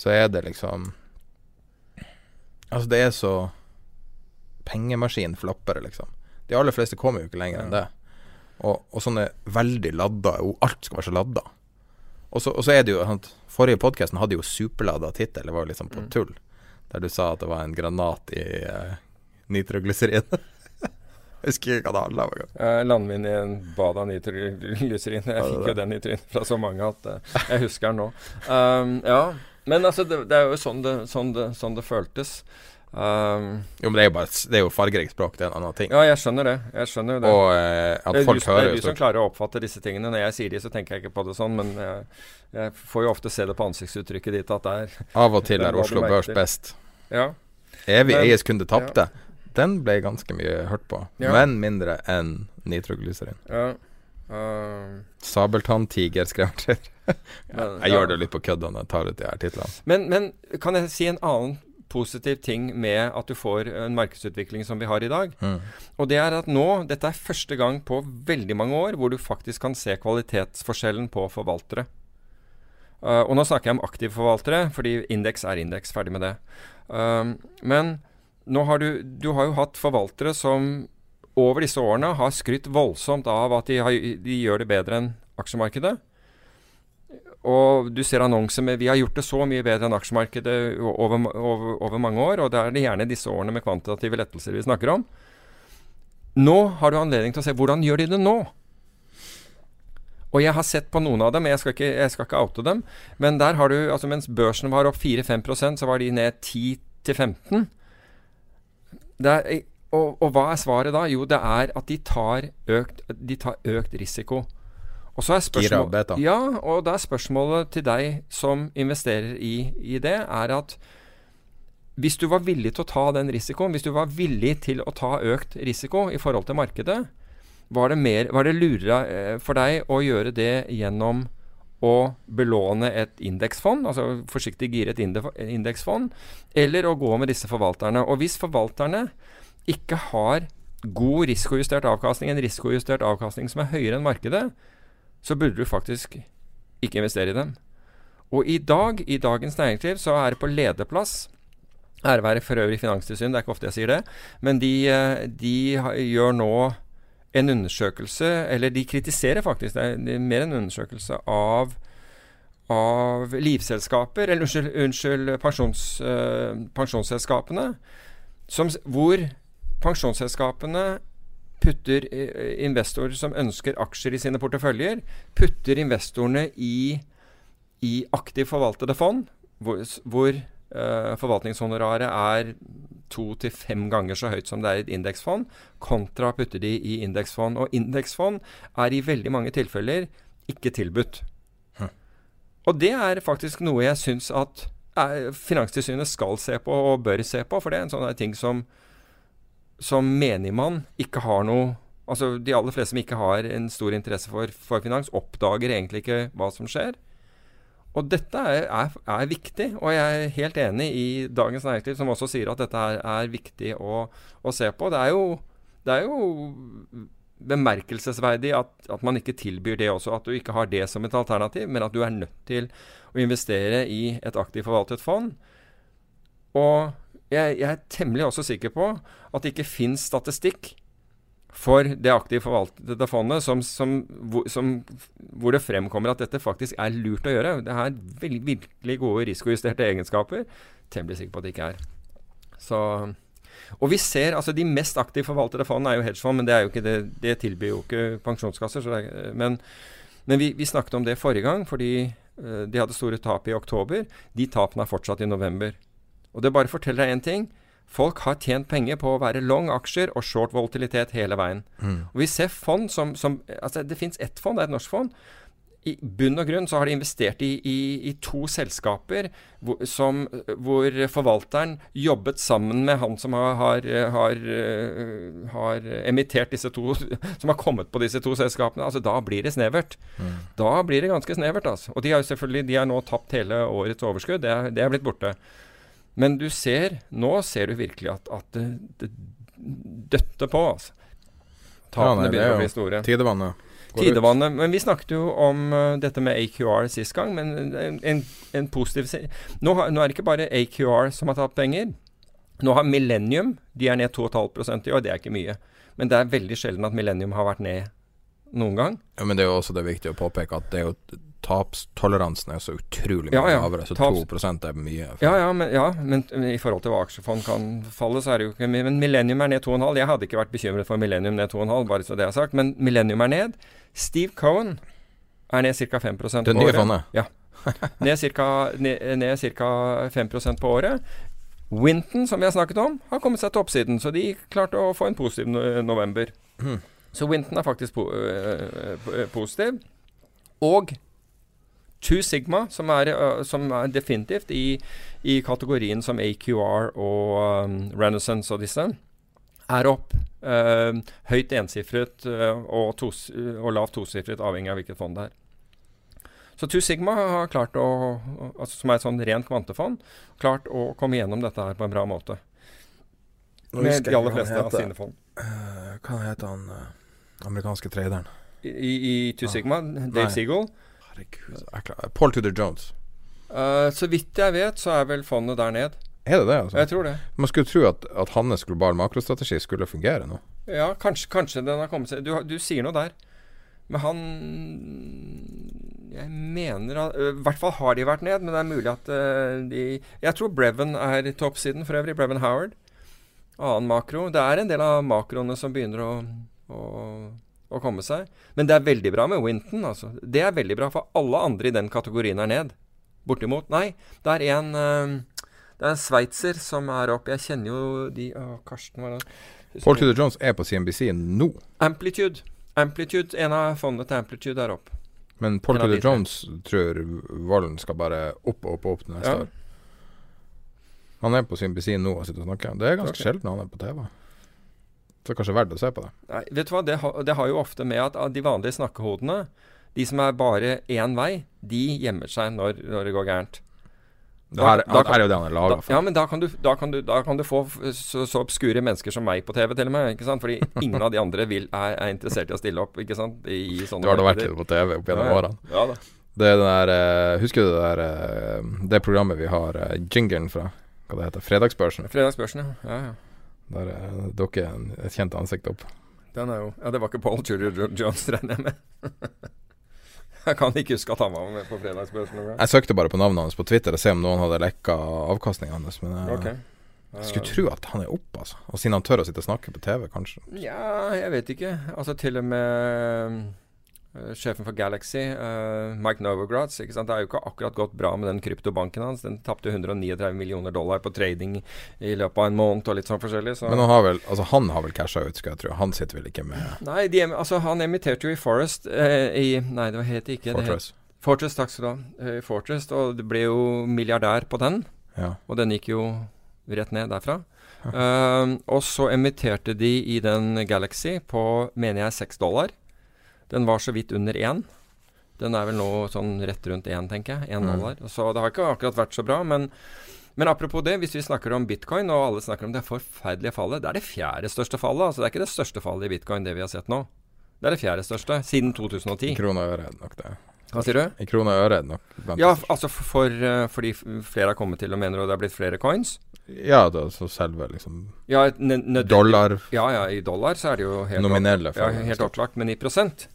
så er det liksom Altså, det er så pengemaskin flappere, liksom. De aller fleste kommer jo ikke lenger enn det. Og, og sånne veldig ladda Alt skal være så ladda. Og så, og så er det jo Forrige podkasten hadde jo superladda tittel, det var jo liksom på mm. tull. Der du sa at det var en granat i uh, nitroglyserin. [LAUGHS] Jeg husker ikke hva det handla om. Uh, Landmine i en bad av nitroglyserin. Jeg fikk jo den i trynet fra så mange at uh, jeg husker den nå. Um, ja, men altså, det, det, er jo sånn det, sånn det, sånn det føltes. Um, jo, men det er jo bare Det er jo fargerikt språk, det er en annen ting. Ja, jeg skjønner det. Jeg skjønner det. Og eh, at folk hører Det er du som klarer å oppfatte disse tingene. Når jeg sier de, så tenker jeg ikke på det sånn, men jeg, jeg får jo ofte se det på ansiktsuttrykket ditt at det er Av og til [LAUGHS] er Oslo Børs best. Ja. Evig eies kunde tapte. Ja. Den ble ganske mye hørt på, ja. men mindre enn nitroglyserin. Ja. Uh, Sabeltanntiger, skrev han [LAUGHS] jeg gjør det litt på kødd når jeg tar ut de her titlene. Men, men, kan jeg si en annen positiv ting med at du får en markedsutvikling som vi har i dag. Mm. Og det er at nå, dette er første gang på veldig mange år hvor du faktisk kan se kvalitetsforskjellen på forvaltere. Uh, og nå snakker jeg om aktive forvaltere, fordi indeks er indeks. Ferdig med det. Uh, men nå har du, du har jo hatt forvaltere som over disse årene har skrytt voldsomt av at de, har, de gjør det bedre enn aksjemarkedet. Og du ser annonser med 'Vi har gjort det så mye bedre enn aksjemarkedet over, over, over mange år', og da er det gjerne disse årene med kvantitative lettelser vi snakker om. Nå har du anledning til å se hvordan gjør de det nå. Og jeg har sett på noen av dem, jeg skal ikke, jeg skal ikke oute dem, men der har du altså Mens børsen var opp 4-5% så var de ned 10-15. Og, og, hva er svaret da? Jo, det er at de tar økt, de tar økt risiko. Og så er spørsmålet, ja, og da er spørsmålet til deg som investerer i, i, det, er at hvis du var villig til å ta den risikoen, hvis du var villig til å ta økt risiko i forhold til markedet, var det, mer, var det lurere eh, for deg å gjøre det gjennom å belåne et indeksfond, altså forsiktig gire et indeksfond, eller å gå med disse forvalterne. Og hvis forvalterne ikke har god risikojustert avkastning, en risikojustert avkastning som er høyere enn markedet, så burde du faktisk ikke investere i dem. Og i dag, i dagens næringsliv, så er det på lederplass Ære være for øvrig Finanstilsynet, det er ikke ofte jeg sier det. Men de, eh, de gjør nå en undersøkelse, eller de kritiserer faktisk, det er mer en undersøkelse av, av livselskaper, eller unnskyld, unnskyld pensjons, øh, pensjonsselskapene, som, hvor pensjonsselskapene putter eh, investorer som ønsker aksjer i sine porteføljer, putter investorene i, i aktivt forvaltede fond, hvor, hvor uh, forvaltningshonoraret er to til fem ganger så høyt som det er i et indeksfond, kontra putter de i indeksfond. Og indeksfond er i veldig mange tilfeller ikke tilbudt. Hm. Og det er faktisk noe jeg syns at uh, Finanstilsynet skal se på og bør se på, for det er en sånn ting som som menigmann ikke har noe Altså De aller fleste som ikke har en stor interesse for, for finans, oppdager egentlig ikke hva som skjer. Og dette er, er, er, viktig, og jeg er helt enig i Dagens Næringsliv, som også sier at dette er, er viktig å, å, se på. Det er jo, det jo bemerkelsesverdig at, at, man ikke tilbyr det også. At du ikke har det som et alternativ, men at du er nødt til å investere i et aktivt forvaltet fond. Og jeg, jeg, er temmelig også sikker på at det ikke fins statistikk for det aktivt forvaltede fondet som, som, som, hvor det fremkommer at dette faktisk er lurt å gjøre. Det er virkelig gode risikojusterte egenskaper. Temmelig sikker på at det ikke er. Så, og vi ser, altså De mest aktivt forvaltede fondene er jo hedgefond, men det, jo det, det tilbyr jo ikke pensjonskasser. Er, men, men vi, vi, snakket om det forrige gang, fordi uh, de hadde store tap i oktober. De tapene er fortsatt i november. Og det bare forteller deg én ting. Folk har tjent penger på å være long aksjer og short volatilitet hele veien. Mm. Og vi ser fond som, som altså Det fins ett fond, det er et norsk fond. I bunn og grunn så har de investert i, i, i to selskaper hvor, som, hvor, forvalteren jobbet sammen med han som har, har, har, har, emittert disse to [LAUGHS] Som har kommet på disse to selskapene. Altså Da blir det snevert. Mm. Da blir det ganske snevert. altså. Og de har jo selvfølgelig de har nå tapt hele årets overskudd. Det er, det er blitt borte. Men du ser, nå ser du virkelig at, at det, det døtter på. altså. Tapene ja, begynner å bli store. Tidevannet. Tidevannet. Men vi snakket jo om uh, dette med AQR sist gang, men en, en, en positiv nå, nå, er det ikke bare AQR som har tatt penger. Nå har Millennium De er ned 2,5 i år, det er ikke mye. Men det er veldig sjelden at Millennium har vært ned noen gang. Ja, Men det er jo også det viktige å påpeke at det er jo tapstoleransen er så utrolig mye ja, ja. lavere, så Taps 2 er mye. Ja ja men, ja men, i forhold til hva aksjefond kan falle, så er det jo ikke mye. Men Millennium er ned 2,5. Jeg hadde ikke vært bekymret for Millennium ned 2,5, bare så det er sagt. Men Millennium er ned. Steve Cohen er ned ca. 5% på året. Det nye fondet? Ja. Ned ca. Ned, ned 5 på året. Winton, som vi har snakket om, har kommet seg til oppsiden, så de klarte å få en positiv november. Mm. Så Winton er faktisk po øh, positiv. Og Two Sigma, som er, som er definitivt i, i, kategorien som AQR og um, Renaissance og disse, er opp. Uh, høyt ensifret uh, og, tos, og lavt tosifret, avhengig av hvilket fond det er. Så Two Sigma har klart å, altså som er et sånn rent kvantefond, klart å komme gjennom dette her på en bra måte. Med de aller fleste av sine fond. Uh, hva heter han uh, amerikanske traderen? I, i Two Sigma? Ah, Dave Seagull? Herregud, Paul Tudor Jones. Uh, så vidt jeg vet, så er vel fondet der ned. Er det det? altså? Jeg tror det. Man skulle tro at, at hans global makrostrategi skulle fungere nå. Ja, kanskje, kanskje den har kommet seg du, du, sier noe der. Men han Jeg mener at I hvert fall har de vært ned, men det er mulig at uh, de Jeg tror Brevin er i toppsiden for øvrig. Brevin Howard. Annen makro. Det er en del av makroene som begynner å, å, å komme seg. Men det er veldig bra med Winton. Altså. Det er veldig bra, for alle andre i den kategorien er ned. Bortimot. Nei, det er en uh, det er en sveitser som er opp. Jeg kjenner jo de Å, Karsten var det. Paul Tudor Jones er på CNBC nå. Amplitude. Amplitude, En av fondene til Amplitude er opp. Men Paul Tudor Jones tror Volden skal bare opp og opp og opp neste ja. år. Han er på CNBC nå og sitter og snakker. Det er ganske okay. sjelden han er på TV. Så kanskje verdt å se på det. Nei, vet du hva, det, ha, det har jo ofte med at de vanlige snakkehodene, de som er bare én vei, de gjemmer seg når, når det går gærent. Da, her, da, er jo det han er laga for. Ja, men da kan du, da kan du, da kan du få så, så, obskure mennesker som meg på TV, til og med. Ikke sant? Fordi ingen av de andre vil, er, er, interessert i å stille opp. Ikke sant? I sånne du har da vært på TV opp gjennom ja, årene. Ja, da. Det der uh, Husker du det der uh, Det programmet vi har uh, jingeren fra? Hva det heter Fredagsbørsen? Fredagsbørsen, ja. ja, ja. Der uh, dukker et kjent ansikt opp. Den er jo Ja, det var ikke Paul Julier Jones, regner jeg med. [LAUGHS] Jeg kan ikke huske at han var med på Fredagsbørsen. Jeg søkte bare på navnet hans på Twitter og se om noen hadde lekka avkastningen hans. Men jeg, okay. jeg skulle tro at han er oppe, altså. Og siden han tør å sitte og snakke på TV, kanskje. Ja, jeg vet ikke. Altså til og med Eh, sjefen for Galaxy, uh, Mike Novogratz. Det har jo ikke akkurat gått bra med den kryptobanken hans. Den tapte 139 millioner dollar på trading i løpet av en måned og litt sånn forskjellig. Så. Men han har vel, altså han har vel casha ut, skal jeg tro. Han sitter vel ikke med Nei, de, altså han emitterte jo i Forest uh, i Nei, det het ikke Fortress. Det het, Fortress, takk skal du ha. Uh, Fortress, og det ble jo milliardær på den. Ja. Og den gikk jo rett ned derfra. Uh, og så emitterte de i den Galaxy på, mener jeg, 6 dollar. Den var så vidt under én. Den er vel nå sånn rett rundt én, tenker jeg. Én dollar. Mm. Så det har ikke akkurat vært så bra. Men, men, apropos det, hvis vi snakker om bitcoin, og alle snakker om det forferdelige fallet Det er det fjerde største fallet. altså Det er ikke det største fallet i bitcoin, det vi har sett nå. Det er det fjerde største siden 2010. I kroner og øre er det nok det. Hva sier du? I kroner og øre er det nok. Ja, altså for, uh, fordi flere har kommet til og mener det har blitt flere coins? Ja, da, så selve liksom ja, Dollar Ja, ja, i dollar så er det jo helt Nominelle. Ja, helt opplagt. Men i prosent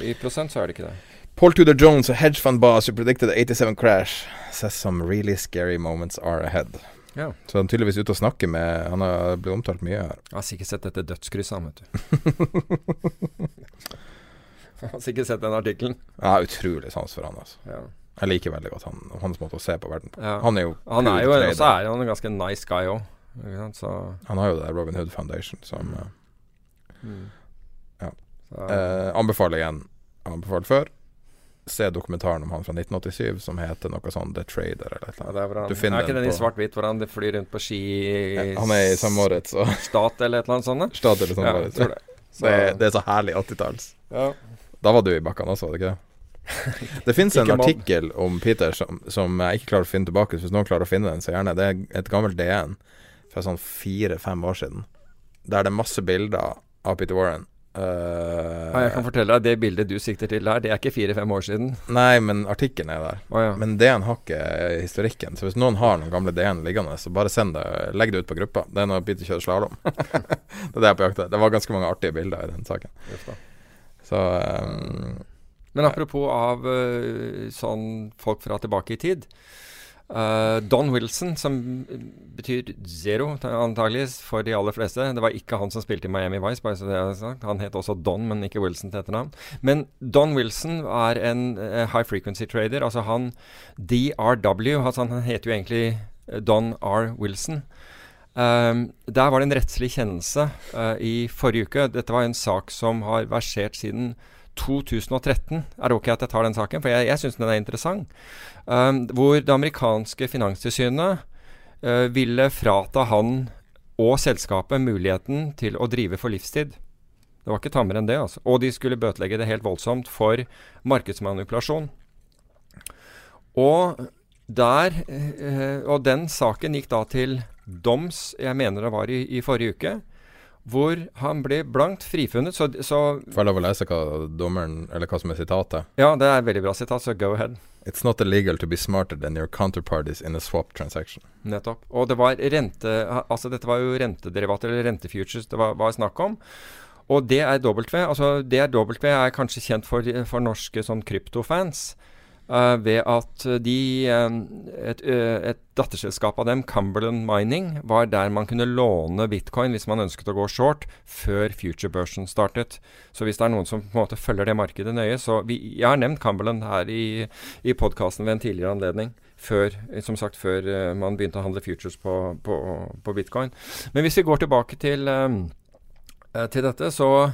i prosent så er det ikke det. Paul Tudor Jones, og hedge fund boss who predicted the 87 crash, says some really scary moments are ahead. Ja. Så han er tydeligvis ute og snakker med Han har blitt omtalt mye her. Jeg har sikkert sett dette dødskrysset, han, vet du. [LAUGHS] jeg har sikkert sett den artikkelen. Har utrolig sans for han, altså. Ja. Jeg liker veldig godt han, hans måte å se på verden på. Ja. Han er jo Han er jo også er han en ganske nice guy òg. Han har jo det der Robin Hood Foundation som mm. mm. Eh, anbefaler igjen. Anbefalt før. Se dokumentaren om han fra 1987 som heter noe sånn The Trader eller noe. Ja, han, du finner er ikke den, den i svart-hvitt hvor han flyr rundt på ski ja, Han er i samåret, så [LAUGHS] Stat eller et eller annet sånt? Stat eller samåret. Ja, det. Det, det, er så herlig 80-talls. Ja. Da var du i bakkene også, var det ikke [LAUGHS] det? Det fins en artikkel om Peter som, som, jeg ikke klarer å finne tilbake. Hvis noen klarer å finne den, så gjerne. Det er et gammelt DN fra sånn fire-fem år siden. Der det er masse bilder av Peter Warren Uh, ja, jeg kan fortelle deg Det bildet du sikter til der, det er ikke fire-fem år siden. Nei, men artikkelen er der. Oh, ja. Men DN har ikke historikken. Så hvis noen har noen gamle DN liggende, så bare send det. Legg det ut på gruppa. Det er når Peter kjører slalåm. [LAUGHS] det er det jeg er på jakt Det var ganske mange artige bilder i den saken. Så um, Men apropos av uh, sånn folk fra tilbake i tid. Uh, Don Wilson, som betyr zero, antageligvis, for de aller fleste. Det var ikke han som spilte i Miami Vice, bare så det er sagt. Han het også Don, men ikke Wilson til etternavn. Men Don Wilson er en uh, high frequency trader. Altså han DRW, altså han heter jo egentlig eh, Don R. Wilson. Um, der var det en rettslig kjennelse uh, i forrige uke. Dette var en sak som har versert siden 2013. Er det ok at jeg tar den saken? For jeg, jeg syns den er interessant. Um, hvor det amerikanske finanstilsynet uh, ville frata han og selskapet muligheten til å drive for livstid. Det var ikke tammere enn det. altså. Og de skulle bøtelegge det helt voldsomt for markedsmanipulasjon. Og der uh, Og den saken gikk da til doms, jeg mener det var i, i forrige uke, hvor han ble blankt frifunnet. Så, så Får jeg lov å lese hva dommeren, eller hva som er sitatet? Ja, det er et veldig bra sitat, så go ahead. It's not illegal to be smarter than your counterparties in a swap transaction. Nettopp. Og det var rente Altså dette var jo rentederivater, eller rentefutures det var, var snakk om. Og det er W. Altså det er W er kanskje kjent for, for norske sånn kryptofans. Uh, ved at de um, et, et, datterselskap av dem, Cumberland Mining, var der man kunne låne bitcoin hvis man ønsket å gå short, før future-børsen startet. Så hvis det er noen som på en måte følger det markedet nøye så vi, Jeg har nevnt Cumberland her i, i podkasten ved en tidligere anledning. Før, som sagt, før uh, man begynte å handle futures på, på, på, bitcoin. Men hvis vi går tilbake til til dette, så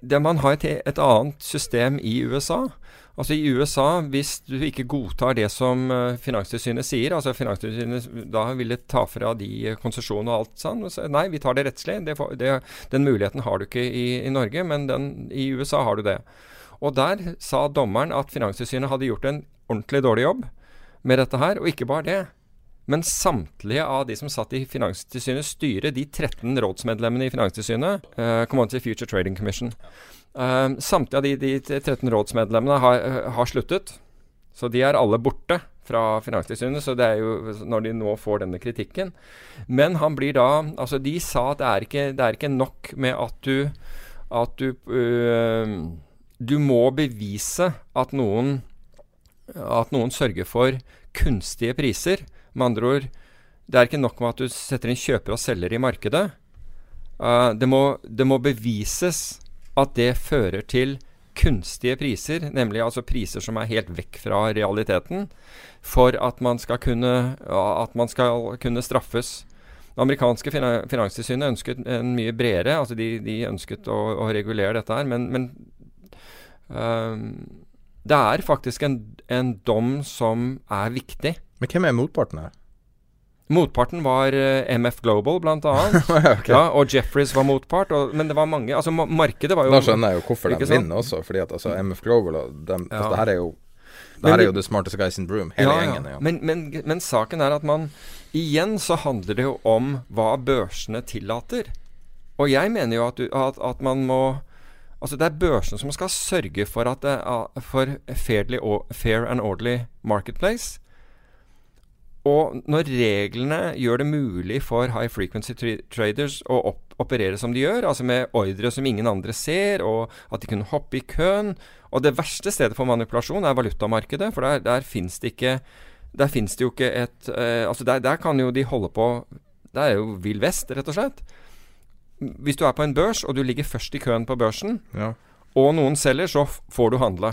det Man har et, et annet system i USA. Altså I USA, hvis du ikke godtar det som uh, Finanstilsynet sier, altså Finanstilsynet da ville ta fra de konsesjonene og alt sånn, så, nei, vi tar det rettslig. Det, det, den muligheten har du ikke i, i Norge, men den, i USA har du det. Og der sa dommeren at Finanstilsynet hadde gjort en ordentlig dårlig jobb med dette her, og ikke bare det. Men samtlige av de som satt i Finanstilsynets styre, de 13 rådsmedlemmene i Finanstilsynet, uh, Commodity Future Trading Commission, Uh, samtlige av de, de 13 rådsmedlemmene har, uh, har, sluttet. Så de er alle borte fra Finanstilsynet, så det er jo når de nå får denne kritikken. Men han blir da Altså, de sa at det er ikke, det er ikke nok med at du At du Du må bevise at noen At noen sørger for kunstige priser. Med andre ord, det er ikke nok med at du setter inn kjøper og selger i markedet. det, må, det må bevises at det fører til kunstige priser, nemlig altså priser som er helt vekk fra realiteten, for at man skal kunne, at man skal kunne straffes. Det amerikanske finanstilsynet ønsket en mye bredere altså De, de ønsket å, å, regulere dette her, men, men uh, det er faktisk en, en dom som er viktig. Men hvem er motparten her? Motparten var uh, eh, MF Global, blant annet. [LAUGHS] okay. ja, og Jeffreys var motpart. Og, men det var mange Altså, markedet var jo Da skjønner jeg jo hvorfor de vinner også. Fordi at altså, MF Global og dem, ja. altså, det her er jo det her er jo the smartest guys in the room, hele ja, gjengen. Ja. Men, men, men, saken er at man Igjen så handler det jo om hva børsene tillater. Og jeg mener jo at, du, at, at man må Altså Det er børsene som skal sørge for at det, for fairly, fair and orderly marketplace. Og når reglene gjør det mulig for high frequency traders å opp operere som de gjør, altså med ordre som ingen andre ser, og at de kunne hoppe i køen Og det verste stedet for manipulasjon er valutamarkedet, for der, der fins det ikke Der fins det jo ikke et eh, Altså der, der, kan jo de holde på Det er jo vill vest, rett og slett. Hvis du er på en børs, og du ligger først i køen på børsen, ja. og noen selger, så får du handle.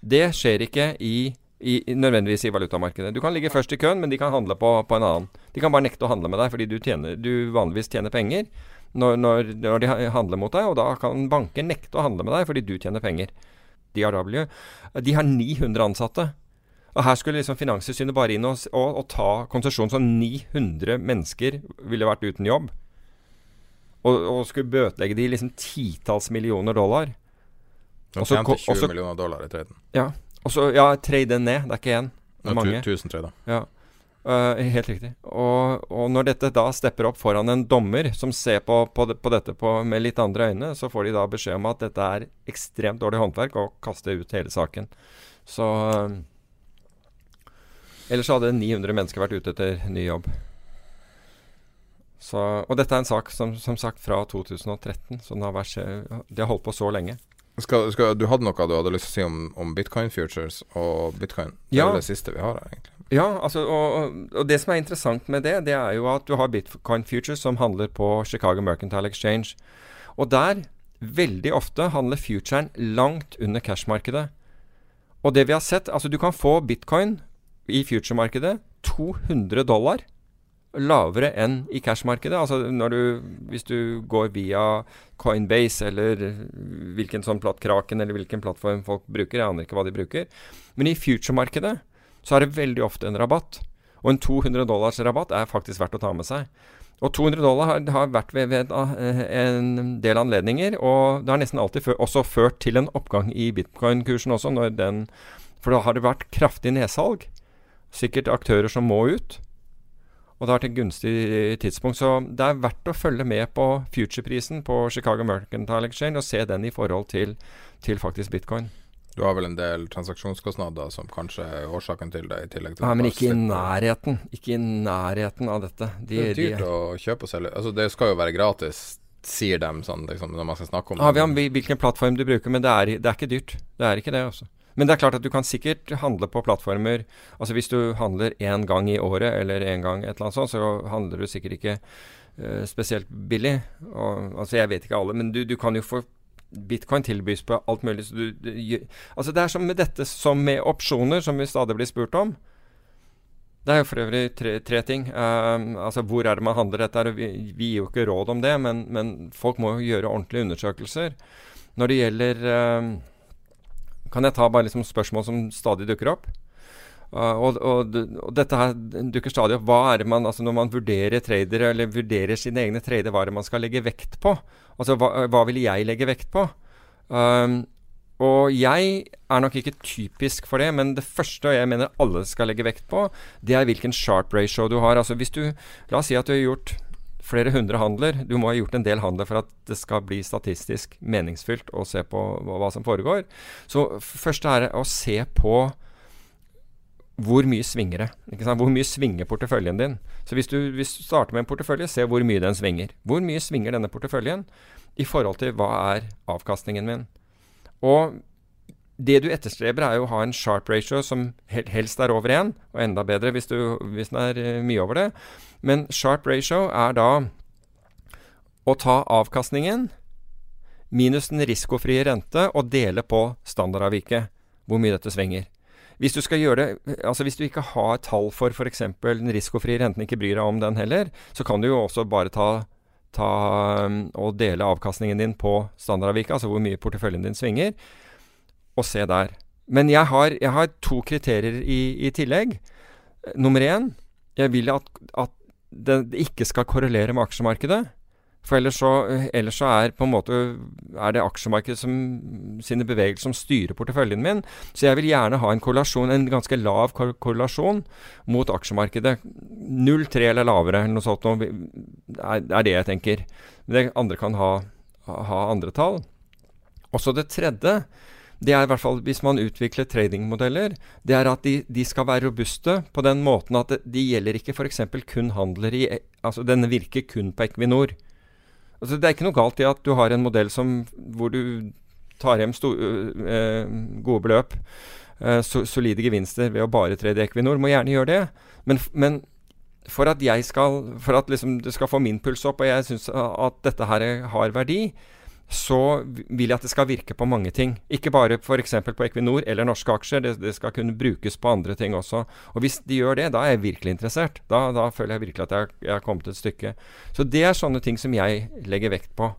Det skjer ikke i i, nødvendigvis i valutamarkedet. Du kan ligge først i køen, men de kan handle på, på, en annen. De kan bare nekte å handle med deg fordi du, tjener, du vanligvis tjener penger når, når, når, de handler mot deg, og da kan banker nekte å handle med deg fordi du tjener penger. DRW. De har 900 ansatte. Og Her skulle liksom Finanstilsynet bare inn og, og, og ta konsesjon så 900 mennesker ville vært uten jobb. Og, og skulle bøtelegge de liksom titalls millioner dollar. Og så 20 millioner dollar i traden. Ja. Og så, ja, trade den ned. Det er ikke én. Det er mange. Tusen trade, ja. Uh, helt riktig. Og, og, når dette da stepper opp foran en dommer som ser på, på, på dette på, med litt andre øyne, så får de da beskjed om at dette er ekstremt dårlig håndverk, og kaster ut hele saken. Så uh, Ellers hadde 900 mennesker vært ute etter ny jobb. Så, og dette er en sak som, som sagt fra 2013, så den har vært, de har holdt på så lenge. Skal, skal, du hadde noe du hadde lyst til å si om, om bitcoin futures og bitcoin? Det ja. er det siste vi har egentlig. Ja, altså, og, og, det som er interessant med det, det er jo at du har bitcoin futures som handler på Chicago Mercantile Exchange. Og der, veldig ofte, handler futuren langt under cash-markedet. Og det vi har sett Altså, du kan få bitcoin i future-markedet 200 dollar lavere enn i cash-markedet. Altså du, hvis du går via Coinbase eller hvilken sånn platt Kraken eller hvilken plattform folk bruker. Jeg aner ikke hva de bruker. Men i future-markedet så er det veldig ofte en rabatt. Og en 200 dollars rabatt er faktisk verdt å ta med seg. Og 200 dollar har, har vært ved, ved, en del anledninger, og det har nesten alltid før, også ført til en oppgang i bitcoin-kursen også, den, for da har det vært kraftig nedsalg. sikkert aktører som må ut. Og det har vært et gunstig tidspunkt. Så det er verdt å følge med på future-prisen på Chicago Mercantile Exchange og se den i forhold til, til faktisk bitcoin. Du har vel en del transaksjonskostnader som kanskje er årsaken til det? i tillegg til Nei, Men ikke i nærheten. Ikke i nærheten av dette. De, det er dyrt de, å kjøpe og selge. Altså, det skal jo være gratis, sier de sånn, liksom, når man skal snakke om det. Ja, vi har hvilken plattform du bruker, men det er, det er, ikke dyrt. Det er ikke det, altså. Men det er klart at du kan sikkert handle på plattformer Altså hvis du handler én gang i året eller én gang et eller annet sånt, så handler du sikkert ikke uh, spesielt billig. Og, altså jeg vet ikke alle, men du, du kan jo få Bitcoin tilbys på alt mulig. Du, du, altså det er som med dette som med opsjoner, som vi stadig blir spurt om. Det er jo for øvrig tre, tre ting. Uh, altså Hvor er det man handler dette? Vi, vi, gir jo ikke råd om det, men, men, folk må jo gjøre ordentlige undersøkelser. Når det gjelder um, Kan jeg ta bare liksom spørsmål som stadig dukker opp? Uh, og, og, og, dette her dukker stadig opp. Hva er det man, altså Når man vurderer tradere, eller vurderer sine egne tradere, hva er det man skal legge vekt på? Altså, hva, hva vil jeg legge vekt på? Um, og jeg er nok ikke typisk for det, men det første jeg mener alle skal legge vekt på, det er hvilken sharp ratio du har. Altså hvis du La oss si at du har gjort flere hundre handler. Du må ha gjort en del handler for at det skal bli statistisk meningsfylt å se på hva, som foregår. Så først er det å se på hvor mye svinger det? Hvor mye svinger porteføljen din? Så hvis du, hvis du, starter med en portefølje, se hvor mye den svinger. Hvor mye svinger denne porteføljen i forhold til hva er avkastningen min? Og det du etterstreber, er jo å ha en sharp ratio som helst er over 1, og enda bedre hvis, du, hvis den er uh, mye over det. Men sharp ratio er da å ta avkastningen minus den risikofrie rente og dele på standardavviket, hvor mye dette svinger. Hvis du skal gjøre det, altså hvis du ikke har tall for f.eks. den risikofrie renten, ikke bryr deg om den heller, så kan du jo også bare ta, ta um, og dele avkastningen din på standardavviket, altså hvor mye porteføljen din svinger, og se der. Men jeg har, jeg har to kriterier i, i, tillegg. Nummer én, jeg vil at, at det ikke skal korrelere med aksjemarkedet. For ellers så, ellers så, er måte er det aksjemarkedet som, sine bevegelser som styrer porteføljen min. Så jeg vil gjerne ha en korrelasjon, en ganske lav korrelasjon mot aksjemarkedet. 0,3 eller lavere eller noe sånt noe, er, er, det jeg tenker. Men det andre kan ha, ha andre tall. Også det tredje, det er i hvert fall hvis man utvikler tradingmodeller, det er at de, de, skal være robuste på den måten at de gjelder ikke f.eks. kun handler i Altså denne virker kun på Equinor. Altså, det er ikke noe galt i at du har en modell som, hvor du tar hjem sto, øh, gode beløp, øh, so, solide gevinster ved å bare trade Equinor. Må gjerne gjøre det. Men, men for at jeg skal For at liksom det skal få min puls opp, og jeg syns at dette her har verdi, så vil jeg at det skal virke på mange ting. Ikke bare f.eks. på Equinor eller norske aksjer. Det, det, skal kunne brukes på andre ting også. Og hvis de gjør det, da er jeg virkelig interessert. Da, da føler jeg virkelig at jeg, jeg er kommet et stykke. Så det er sånne ting som jeg legger vekt på.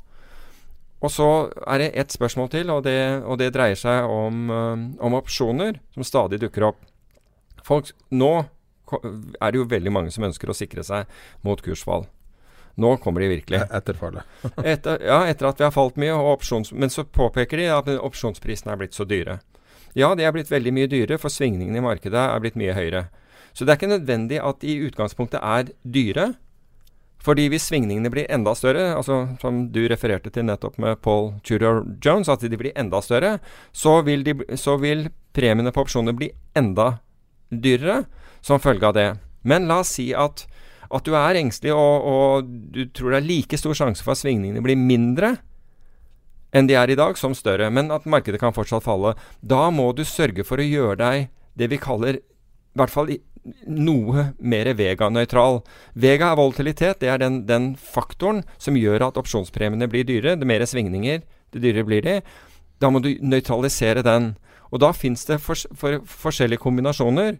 Og så er det ett spørsmål til, og det, og det dreier seg om, om, opsjoner, som stadig dukker opp. Folk, nå er det jo veldig mange som ønsker å sikre seg mot kursfall. Nå kommer de virkelig. E-, etter fallet. [LAUGHS] etter, ja, etter at vi har falt mye. Opsjons, men så påpeker de at opsjonsprisene er blitt så dyre. Ja, de er blitt veldig mye dyre, for svingningene i markedet er blitt mye høyere. Så det er ikke nødvendig at de i utgangspunktet er dyre. Fordi hvis svingningene blir enda større, altså som du refererte til nettopp med Paul Tudor Jones, at de blir enda større, så vil, de, så vil premiene på opsjoner bli enda dyrere som følge av det. Men la oss si at at du er engstelig, og, og, du tror det er like stor sjanse for at svingningene blir mindre enn de er i dag, som større, men at markedet kan fortsatt falle. Da må du sørge for å gjøre deg det vi kaller i hvert fall noe mer Vega-nøytral. Vega er volatilitet. Det er den, den, faktoren som gjør at opsjonspremiene blir dyre. Det mer svingninger, det dyrere blir de. Da må du nøytralisere den. Og da fins det for, for, forskjellige kombinasjoner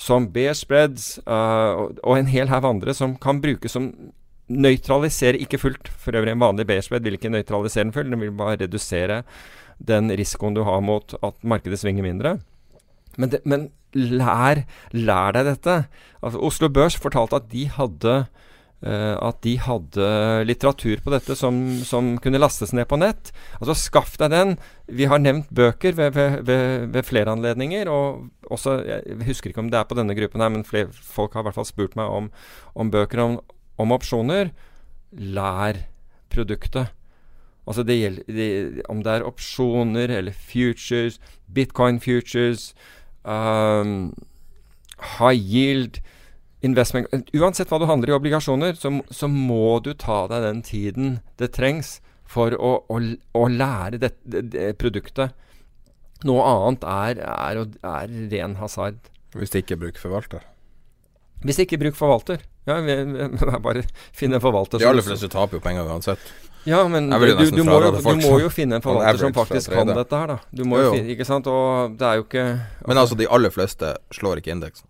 som B-spreads uh, og en hel haug andre som kan brukes som nøytraliserer ikke fullt. For øvrig, en vanlig B-spread vil ikke nøytralisere den fullt, den vil bare redusere den risikoen du har mot at markedet svinger mindre. Men, det, men lær, lær, deg dette. Altså, Oslo Børs fortalte at de hadde uh, at de hadde litteratur på dette som, som, kunne lastes ned på nett. Altså Skaff deg den. Vi har nevnt bøker ved, ved, ved, ved flere anledninger. Og også, Jeg husker ikke om det er på denne gruppen her, men flere, folk har i hvert fall spurt meg om, om bøker om, om opsjoner. Lær produktet. Altså det gjelder det, Om det er opsjoner eller futures, bitcoin futures, um, high yield investment Uansett hva du handler i obligasjoner, så, så må du ta deg den tiden det trengs for å, å, å lære det, det, det, produktet. Noe annet er, er, er ren hasard. Hvis det ikke bruker forvalter? Hvis det ikke bruker forvalter. Ja, vi, vi, bare finne en forvalter. De aller fleste taper jo penger uansett. Ja, men du, du, du, må jo, du, må jo, finne en [LAUGHS] forvalter som faktisk kan dette her, da. Du må jo, jo. Finne, ikke sant? Og det er jo ikke okay. Men altså, de aller fleste slår ikke indeksen?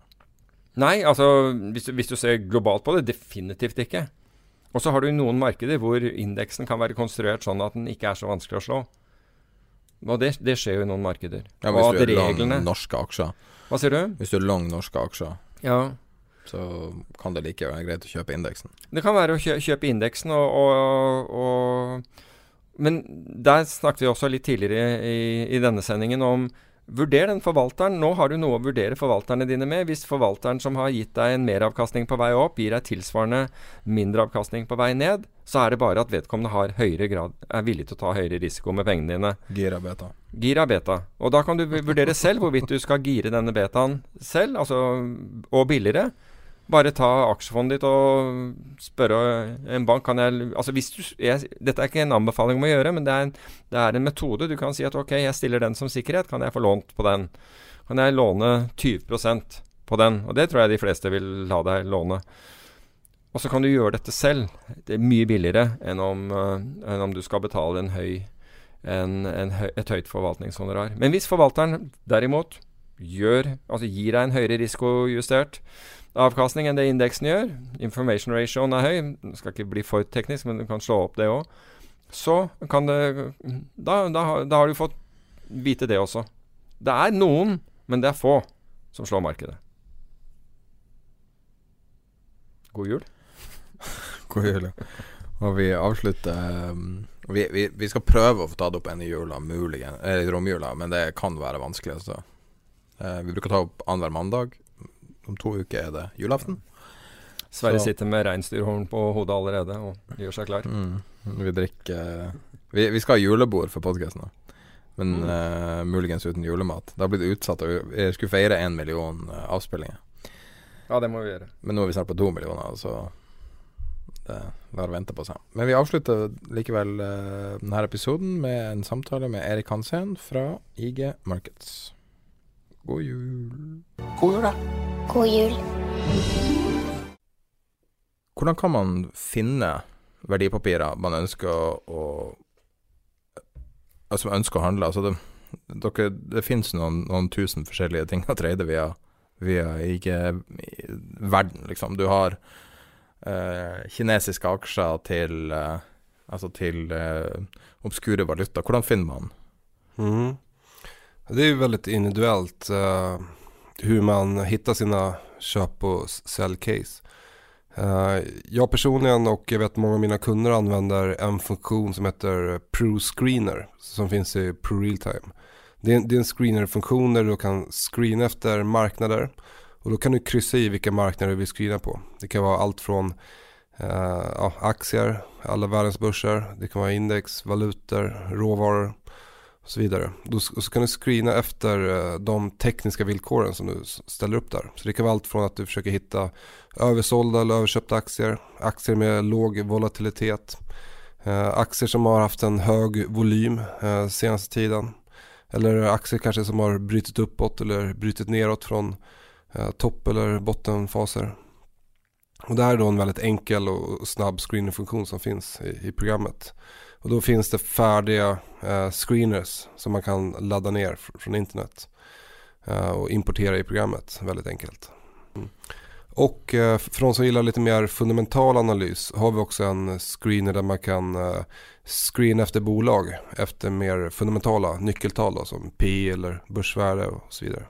Nei, altså hvis, hvis du ser globalt på det, definitivt ikke. Og så har du noen markeder hvor indeksen kan være konstruert sånn at den ikke er så vanskelig å slå. Og det, det skjer jo i noen markeder. Ja, Hvis du er reglene, lang norske aksjer. Hva sier du? Hvis du er lang norske aksjer, ja. så kan det like være greit å kjøpe indeksen. Det kan være å kjø kjøpe indeksen, og, og, og, Men der snakket vi også litt tidligere i, i denne sendingen om Vurder den forvalteren. Nå har du noe å vurdere forvalterne dine med. Hvis forvalteren som har gitt deg en meravkastning på vei opp, gir deg tilsvarende mindreavkastning på vei ned, så er det bare at vedkommende har høyere grad, er villig til å ta høyere risiko med pengene dine. Gira beta. Gira beta. Og da kan du vurdere selv hvorvidt du skal gire denne betaen selv, altså, og billigere. Bare ta aksjefondet ditt og spørre en bank kan jeg, altså hvis du, jeg, Dette er ikke en anbefaling om å gjøre, men det er, en, det er, en, metode. Du kan si at ok, jeg stiller den som sikkerhet. Kan jeg få lånt på den? Kan jeg låne 20% på den? Og det tror jeg de fleste vil la deg låne. Og så kan du gjøre dette selv. Det er mye billigere enn om, uh, enn om du skal betale en høy, en høy, et høyt forvaltningshonorar. Men hvis forvalteren derimot gjør, altså gir deg en høyere risikojustert avkastning enn det indeksen gjør, information ratioen er høy, det skal ikke bli for teknisk, men du kan slå opp det òg, så kan det da, da, da, har du fått vite det også. Det er noen, men det er få, som slår markedet. God jul. [LAUGHS] God jul, ja. Og vi avslutter um, vi, vi, vi, skal prøve å få tatt opp en i jula, muligens, eller romjula, men det kan være vanskelig. Altså. Uh, vi bruker å ta opp annenhver mandag om to uker er det julaften. Sverre så. sitter med reinsdyrhorn på hodet allerede og gjør seg klar. Mm. Vi drikker vi, vi, skal ha julebord for podkasten, men mm. uh, muligens uten julemat. Det har blitt utsatt. Vi skulle feire én million uh, avspillinger. Ja, det må vi gjøre. Men nå er vi snart på to millioner, så det lar vente på seg. Men vi avslutter likevel uh, denne episoden med en samtale med Erik Hansen fra IG Markets. God jul. God jul, da. God jul. Hvordan kan man finne verdipapirer man ønsker å, Altså ønsker å handle? Altså det, dere, det finnes noen, noen, tusen forskjellige ting å trade via, via ikke verden, liksom. Du har eh, kinesiske aksjer til eh, Altså til eh, obskure valuta. Hvordan finner man? Mm. Det är ju väldigt individuellt uh, hur man hittar sina köp och säljcase. Uh, jag personligen och jag vet många av mina kunder använder en funktion som heter ProScreener som finns i ProRealTime. Det är, det är en screener-funktion där du kan screena efter marknader och då kan du kryssa i vilka marknader du vill screena på. Det kan vara allt från uh, ja, aktier, alla världens det kan vara index, valutor, råvaror och så vidare. Då, och så kan du screena efter eh, de tekniska villkoren som du ställer upp där. Så det kan vara allt från att du försöker hitta översålda eller överköpta aktier, aktier med låg volatilitet, eh, aktier som har haft en hög volym eh, senaste tiden. Eller aktier kanske som har brutit uppåt eller brutit neråt från topp eller bottenfaser. Och det här är då en väldigt enkel och snabb screeningfunktion som finns i programmet. Och då finns det färdiga eh, screeners som man kan ladda ner från internet. Eh, och importera i programmet väldigt enkelt. Mm. Och eh, för de som gillar lite mer fundamental analys har vi också en screener där man kan eh, screena efter bolag efter mer fundamentala nyckeltal då, som P eller börsvärde och så vidare.